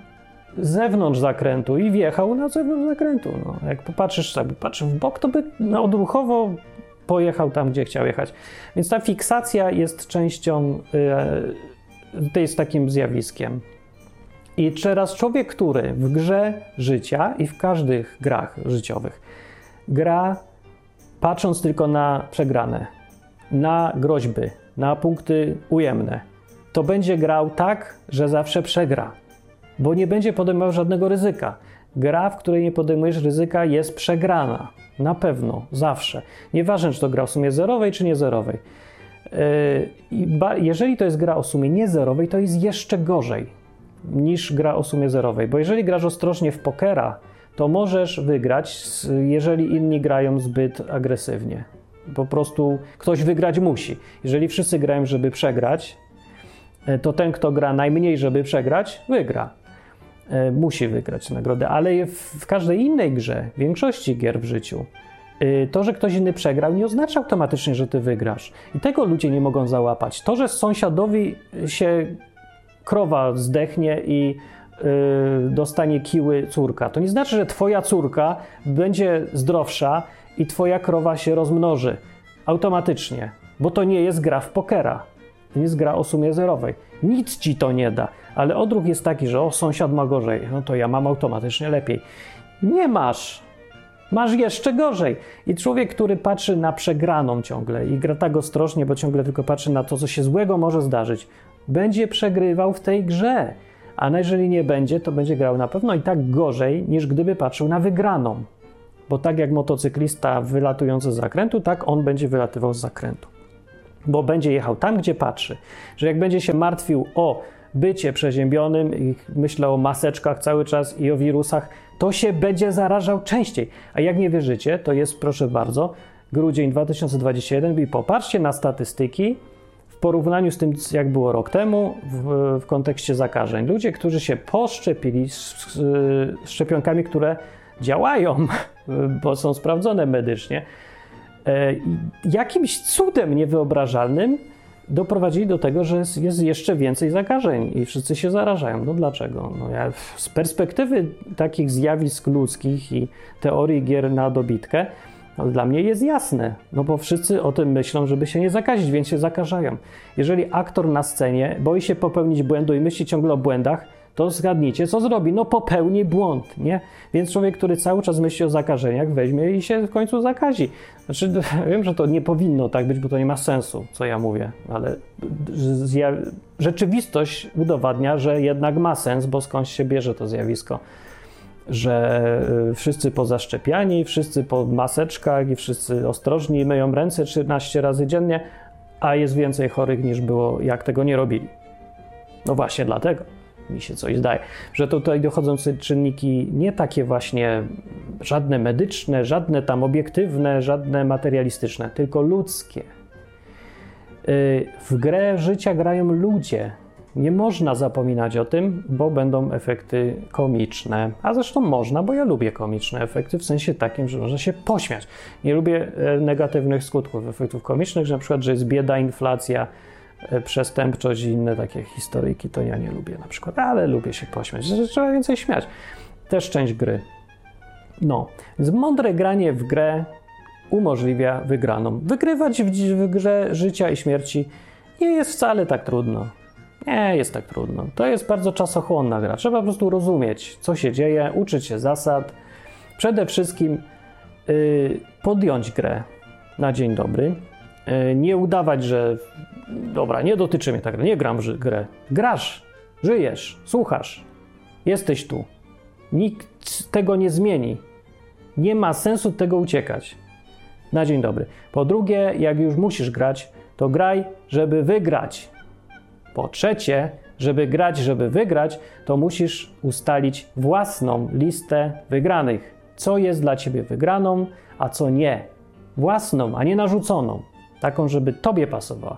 zewnątrz zakrętu i wjechał na zewnątrz zakrętu. No, jak popatrzysz sobie, patrzył w bok, to by no, odruchowo pojechał tam, gdzie chciał jechać. Więc ta fiksacja jest częścią, yy, to jest takim zjawiskiem. I teraz człowiek, który w grze życia i w każdych grach życiowych gra patrząc tylko na przegrane, na groźby, na punkty ujemne, to będzie grał tak, że zawsze przegra bo nie będzie podejmował żadnego ryzyka. Gra, w której nie podejmujesz ryzyka, jest przegrana. Na pewno, zawsze. Nieważne, czy to gra o sumie zerowej, czy nie zerowej. Yy, jeżeli to jest gra o sumie nie zerowej, to jest jeszcze gorzej niż gra o sumie zerowej. Bo jeżeli grasz ostrożnie w pokera, to możesz wygrać, jeżeli inni grają zbyt agresywnie. Po prostu ktoś wygrać musi. Jeżeli wszyscy grają, żeby przegrać, yy, to ten, kto gra najmniej, żeby przegrać, wygra. E, musi wygrać nagrodę, ale w każdej innej grze, w większości gier w życiu, e, to, że ktoś inny przegrał, nie oznacza automatycznie, że ty wygrasz. I tego ludzie nie mogą załapać. To, że sąsiadowi się krowa zdechnie i yy, dostanie kiły córka, to nie znaczy, że twoja córka będzie zdrowsza i twoja krowa się rozmnoży automatycznie, bo to nie jest gra w pokera. To jest gra o sumie zerowej. Nic ci to nie da ale odruch jest taki, że o, sąsiad ma gorzej, no to ja mam automatycznie lepiej. Nie masz. Masz jeszcze gorzej. I człowiek, który patrzy na przegraną ciągle i gra tak ostrożnie, bo ciągle tylko patrzy na to, co się złego może zdarzyć, będzie przegrywał w tej grze. A jeżeli nie będzie, to będzie grał na pewno i tak gorzej, niż gdyby patrzył na wygraną. Bo tak jak motocyklista wylatujący z zakrętu, tak on będzie wylatywał z zakrętu. Bo będzie jechał tam, gdzie patrzy. Że jak będzie się martwił o bycie przeziębionym i myślę o maseczkach cały czas i o wirusach, to się będzie zarażał częściej. A jak nie wierzycie, to jest, proszę bardzo, grudzień 2021 i popatrzcie na statystyki w porównaniu z tym, jak było rok temu w, w kontekście zakażeń. Ludzie, którzy się poszczepili z, z, z szczepionkami, które działają, *laughs* bo są sprawdzone medycznie, jakimś cudem niewyobrażalnym doprowadzili do tego, że jest, jest, jeszcze więcej zakażeń i wszyscy się zarażają. No dlaczego? No ja, z perspektywy takich zjawisk ludzkich i teorii gier na dobitkę, no dla mnie jest jasne, no bo wszyscy o tym myślą, żeby się nie zakazić, więc się zakażają. Jeżeli aktor na scenie boi się popełnić błędu i myśli ciągle o błędach, to zgadnijcie, co zrobi? No popełni błąd, nie? Więc człowiek, który cały czas myśli o zakażeniach, weźmie i się w końcu zakazi. Znaczy, *laughs* wiem, że to nie powinno tak być, bo to nie ma sensu, co ja mówię, ale rzeczywistość udowadnia, że jednak ma sens, bo skąd się bierze to zjawisko że y, wszyscy pozaszczepiani, wszyscy po maseczkach i wszyscy ostrożni myją ręce 13 razy dziennie, a jest więcej chorych niż było, jak tego nie robili. No właśnie dlatego mi się coś zdaje, że tutaj dochodzą czynniki nie takie właśnie żadne medyczne, żadne tam obiektywne, żadne materialistyczne, tylko ludzkie. Y, w grę życia grają ludzie. Nie można zapominać o tym, bo będą efekty komiczne. A zresztą można, bo ja lubię komiczne efekty, w sensie takim, że można się pośmiać. Nie lubię e, negatywnych skutków efektów komicznych, że na przykład, że jest bieda, inflacja, przestępczość i inne takie historyjki, to ja nie lubię na przykład, ale lubię się pośmiać, że trzeba więcej śmiać. Też część gry. No, więc mądre granie w grę umożliwia wygraną. Wygrywać w, w grze życia i śmierci nie jest wcale tak trudno. Nie jest tak trudno. To jest bardzo czasochłonna gra. Trzeba po prostu rozumieć, co się dzieje, uczyć się zasad. Przede wszystkim yy, podjąć grę na dzień dobry. Yy, nie udawać, że dobra, nie dotyczy mnie ta gra, nie gram w grę. Grasz, żyjesz, słuchasz, jesteś tu. Nikt tego nie zmieni. Nie ma sensu tego uciekać. Na dzień dobry. Po drugie, jak już musisz grać, to graj, żeby wygrać. Po trzecie, żeby grać, żeby wygrać, to musisz ustalić własną listę wygranych. Co jest dla ciebie wygraną, a co nie. Własną, a nie narzuconą. Taką, żeby tobie pasowała.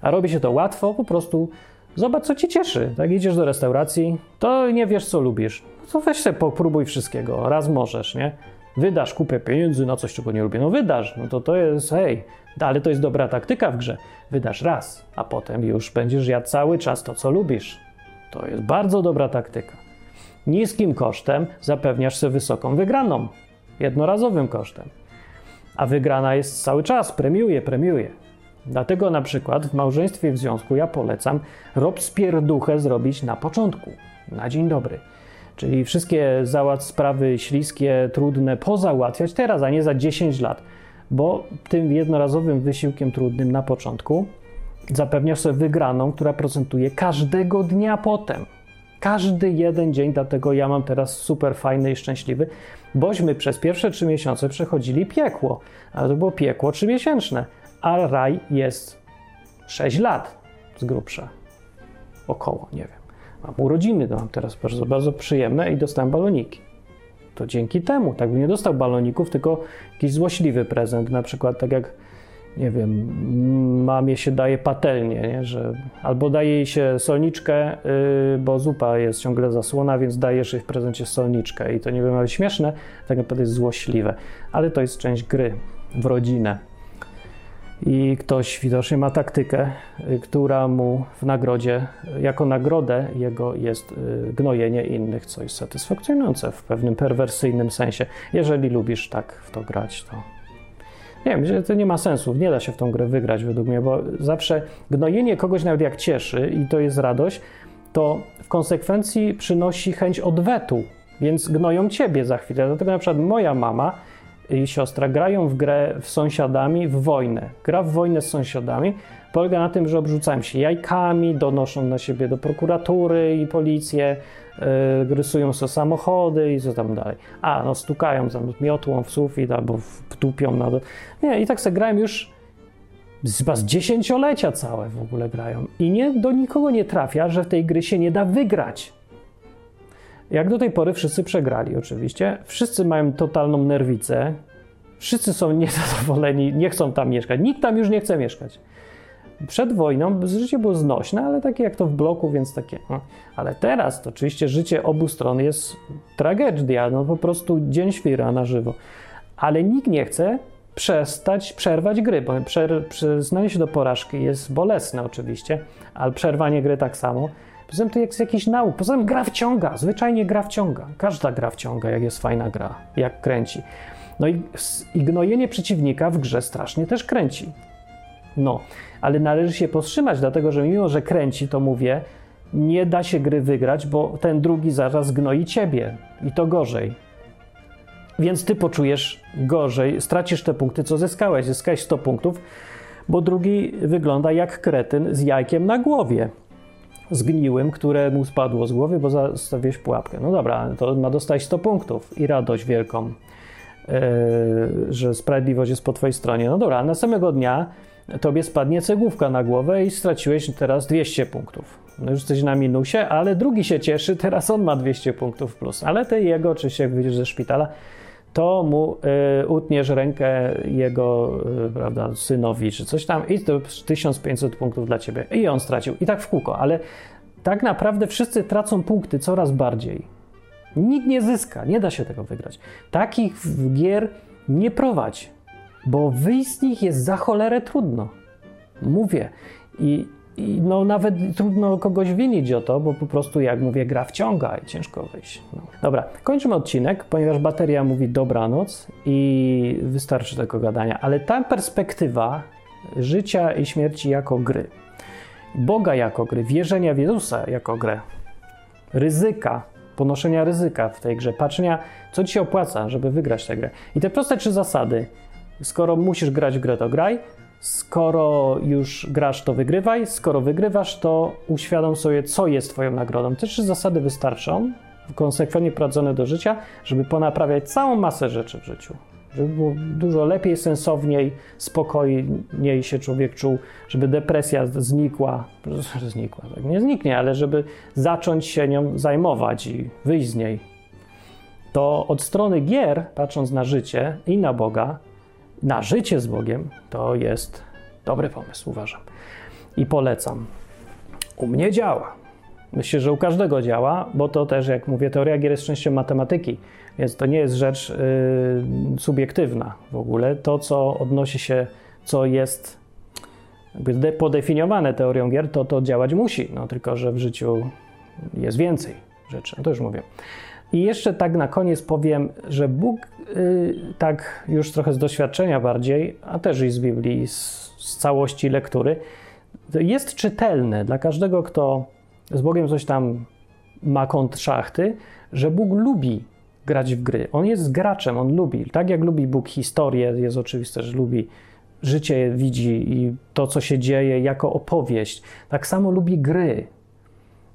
A robi się to łatwo, po prostu zobacz, co ci cieszy. Tak idziesz do restauracji, to nie wiesz, co lubisz. No to weź sobie popróbuj wszystkiego. Raz możesz, nie? Wydasz kupę pieniędzy na coś, czego nie lubię. No wydasz, no to to jest, hej, ale to jest dobra taktyka w grze. Wydasz raz, a potem już będziesz jadł cały czas to, co lubisz. To jest bardzo dobra taktyka. Niskim kosztem zapewniasz sobie wysoką wygraną. Jednorazowym kosztem. A wygrana jest cały czas, premiuje, premiuje. Dlatego na przykład w małżeństwie w związku ja polecam rob spierduchę zrobić na początku, na dzień dobry. Czyli wszystkie załatw sprawy śliskie, trudne pozałatwiać teraz, a nie za 10 lat bo tym jednorazowym wysiłkiem trudnym na początku zapewniasz sobie wygraną, która procentuje każdego dnia potem. Każdy jeden dzień, dlatego ja mam teraz super fajny i szczęśliwy, bośmy przez pierwsze trzy miesiące przechodzili piekło, ale to było piekło trzymiesięczne, a raj jest 6 lat z grubsza. Około, nie wiem. Mam urodziny, to mam teraz bardzo, bardzo przyjemne i dostałem baloniki to dzięki temu. Tak by nie dostał baloników, tylko jakiś złośliwy prezent, na przykład tak jak nie wiem, mamie się daje patelnię, nie? że albo daje jej się solniczkę, yy, bo zupa jest ciągle zasłona, więc dajesz jej w prezencie solniczkę i to nie wiem, ale śmieszne, tak naprawdę jest złośliwe, ale to jest część gry w rodzinę i ktoś widocznie ma taktykę, y, która mu w nagrodzie, jako nagrodę jego jest y, gnojenie innych, co jest satysfakcjonujące w pewnym perwersyjnym sensie. Jeżeli lubisz tak w to grać, to nie wiem, że to nie ma sensu, nie da się w tą grę wygrać według mnie, bo zawsze gnojenie kogoś nawet jak cieszy i to jest radość, to w konsekwencji przynosi chęć odwetu, więc gnoją ciebie za chwilę. Dlatego na przykład moja mama i siostra grają w grę z sąsiadami w wojnę. Gra w wojnę z sąsiadami polega na tym, że obrzucają się jajkami, donoszą na siebie do prokuratury i policję, rysują sobie samochody i co tam dalej. A, no stukają tam miotłą w sufit albo wtupią na... Do... Nie, i tak sobie grają już chyba z dziesięciolecia całe w ogóle grają. I nie, do nikogo nie trafia, że w tej gry się nie da wygrać. Jak do tej pory wszyscy przegrali, oczywiście. Wszyscy mają totalną nerwicę. Wszyscy są *laughs* niezadowoleni, nie chcą tam mieszkać. Nikt tam już nie chce mieszkać. Przed wojną życie było znośne, ale takie jak to w bloku, więc takie. No. Ale teraz to oczywiście życie obu stron jest tragedia, no po prostu dzień świra na żywo. Ale nikt nie chce przestać, przerwać gry, bo przer, przyznanie się do porażki jest bolesne oczywiście, ale przerwanie gry tak samo. Poza tym to jest jakiś nauk. Poza tym gra wciąga, zwyczajnie gra wciąga. Każda gra wciąga, jak jest fajna gra, jak kręci. No i, i gnojenie przeciwnika w grze strasznie też kręci. No, ale należy się powstrzymać, dlatego że mimo, że kręci, to mówię, nie da się gry wygrać, bo ten drugi zaraz gnoi ciebie i to gorzej. Więc ty poczujesz gorzej, stracisz te punkty, co zyskałeś. Zyskałeś 100 punktów, bo drugi wygląda jak kretyn z jajkiem na głowie zgniłym, które mu spadło z głowy, bo zastawiłeś pułapkę. No dobra, to ma dostać 100 punktów i radość wielką, yy, że sprawiedliwość jest po twojej stronie. No dobra, na samego dnia tobie spadnie cegłówka na głowę i straciłeś teraz 200 punktów. No już jesteś na minusie, ale drugi się cieszy, teraz on ma 200 punktów plus. Ale ty jego, oczywiście jak wyjdziesz ze szpitala, to mu y, utniesz rękę jego y, prawda, synowi czy coś tam i to 1500 punktów dla ciebie. I on stracił. I tak w kółko, ale tak naprawdę wszyscy tracą punkty coraz bardziej. Nikt nie zyska, nie da się tego wygrać. Takich gier nie prowadź, bo wyjść z nich jest za cholerę trudno. Mówię. I i no nawet trudno kogoś winić o to, bo po prostu, jak mówię, gra wciąga i ciężko wyjść. No. Dobra, kończymy odcinek, ponieważ bateria mówi dobranoc i wystarczy tego gadania, ale ta perspektywa życia i śmierci jako gry, Boga jako gry, wierzenia w Jezusa jako grę, ryzyka, ponoszenia ryzyka w tej grze, patrzenia, co ci się opłaca, żeby wygrać tę grę. I te proste trzy zasady. Skoro musisz grać w grę, to graj. Skoro już grasz, to wygrywaj. Skoro wygrywasz, to uświadom sobie, co jest Twoją nagrodą. Te trzy zasady wystarczą, konsekwentnie prowadzone do życia, żeby ponaprawiać całą masę rzeczy w życiu. Żeby było dużo lepiej, sensowniej, spokojniej się człowiek czuł, żeby depresja znikła, *laughs* znikła, tak nie zniknie, ale żeby zacząć się nią zajmować i wyjść z niej. To od strony gier, patrząc na życie i na Boga, na życie z Bogiem, to jest dobry pomysł, uważam. I polecam. U mnie działa. Myślę, że u każdego działa, bo to też, jak mówię, teoria gier jest częścią matematyki, więc to nie jest rzecz yy, subiektywna w ogóle. To, co odnosi się, co jest jakby podefiniowane teorią gier, to to działać musi. No, tylko, że w życiu jest więcej rzeczy. No to już mówię. I jeszcze tak na koniec powiem, że Bóg, yy, tak już trochę z doświadczenia bardziej, a też i z Biblii, z, z całości lektury, jest czytelne dla każdego, kto z Bogiem coś tam ma kąt szachty, że Bóg lubi grać w gry. On jest graczem, on lubi. Tak jak lubi Bóg historię, jest oczywiste, że lubi życie, widzi i to, co się dzieje jako opowieść. Tak samo lubi gry.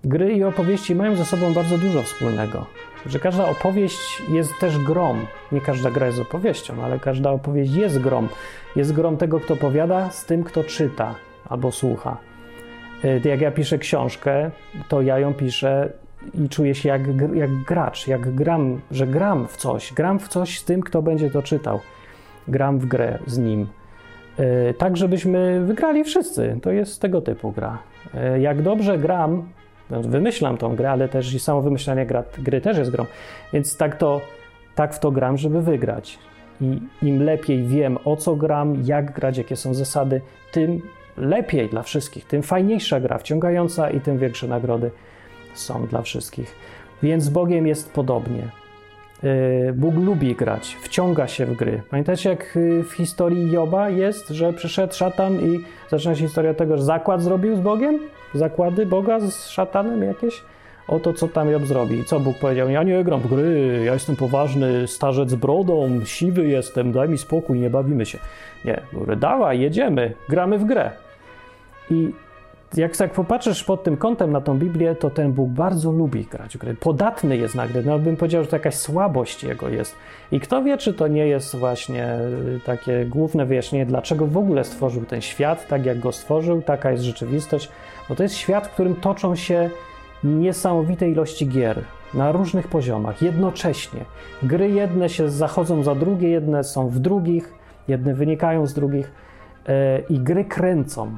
Gry i opowieści mają ze sobą bardzo dużo wspólnego. Że każda opowieść jest też grom. Nie każda gra jest opowieścią, ale każda opowieść jest grom. Jest grom tego, kto powiada, z tym, kto czyta albo słucha. Y, jak ja piszę książkę, to ja ją piszę i czuję się jak, jak gracz, jak gram, że gram w coś. Gram w coś z tym, kto będzie to czytał. Gram w grę z nim. Y, tak, żebyśmy wygrali wszyscy. To jest tego typu gra. Y, jak dobrze gram, wymyślam tą grę, ale też i samo wymyślanie gra, gry też jest grą. Więc tak to, tak w to gram, żeby wygrać. I im lepiej wiem, o co gram, jak grać, jakie są zasady, tym lepiej dla wszystkich, tym fajniejsza gra, wciągająca i tym większe nagrody są dla wszystkich. Więc z Bogiem jest podobnie. Y, Bóg lubi grać, wciąga się w gry. Pamiętacie, jak y, w historii Joba jest, że przyszedł szatan i zaczyna się historia tego, że zakład zrobił z Bogiem? Zakłady Boga z szatanem jakieś? O to, co tam Job zrobi. Co Bóg powiedział? Ja nie gram w gry, ja jestem poważny, starzec brodą, siwy jestem, daj mi spokój, nie bawimy się. Nie, mówię, dawaj, jedziemy, gramy w grę. I jak tak popatrzysz pod tym kątem na tą Biblię, to ten Bóg bardzo lubi grać w gry. Podatny jest na gry. No bym powiedział, że to jakaś słabość jego jest. I kto wie, czy to nie jest właśnie y, takie główne wyjaśnienie, dlaczego w ogóle stworzył ten świat, tak jak go stworzył, taka jest rzeczywistość. Bo to jest świat, w którym toczą się niesamowite ilości gier na różnych poziomach, jednocześnie. Gry jedne się zachodzą za drugie, jedne są w drugich, jedne wynikają z drugich yy, i gry kręcą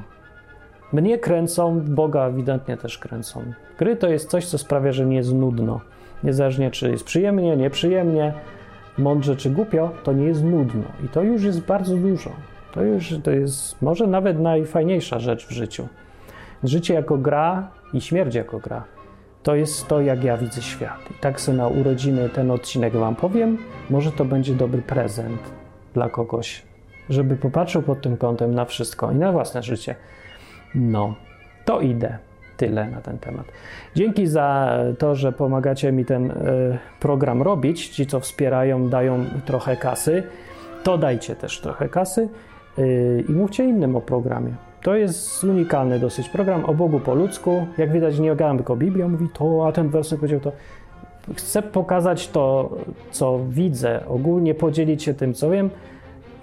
mnie kręcą, Boga ewidentnie też kręcą. Gry to jest coś, co sprawia, że nie jest nudno. Niezależnie czy jest przyjemnie, nieprzyjemnie, mądrze czy głupio, to nie jest nudno. I to już jest bardzo dużo. To już to jest może nawet najfajniejsza rzecz w życiu. Życie jako gra i śmierć jako gra. To jest to, jak ja widzę świat. I tak sobie na urodziny ten odcinek Wam powiem. Może to będzie dobry prezent dla kogoś, żeby popatrzył pod tym kątem na wszystko i na własne życie. No, to idę. Tyle na ten temat. Dzięki za to, że pomagacie mi ten y, program robić. Ci, co wspierają, dają trochę kasy. To dajcie też trochę kasy y, i mówcie innym o programie. To jest unikalny dosyć program o Bogu po ludzku. Jak widać, nie gadam tylko Biblią, mówi to, a ten werset powiedział to. Chcę pokazać to, co widzę, ogólnie podzielić się tym, co wiem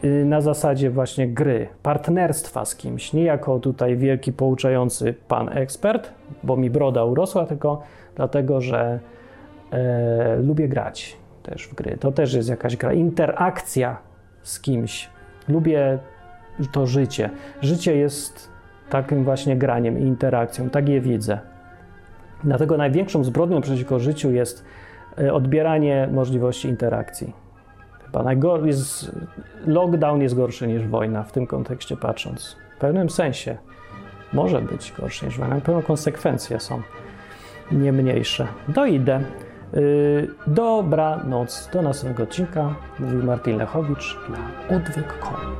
na zasadzie właśnie gry, partnerstwa z kimś, nie jako tutaj wielki pouczający pan ekspert, bo mi broda urosła, tylko dlatego, że e, lubię grać też w gry. To też jest jakaś gra, interakcja z kimś. Lubię to życie. Życie jest takim właśnie graniem i interakcją, tak je widzę. Dlatego największą zbrodnią przeciwko życiu jest e, odbieranie możliwości interakcji Chyba najgor- lockdown jest gorszy niż wojna w tym kontekście patrząc. W pewnym sensie. Może być gorszy niż wojna. Na pewno konsekwencje są nie mniejsze. To idę. Yy, Dobranoc. Do następnego odcinka. Mówił Martin Lechowicz dla odwyk.com.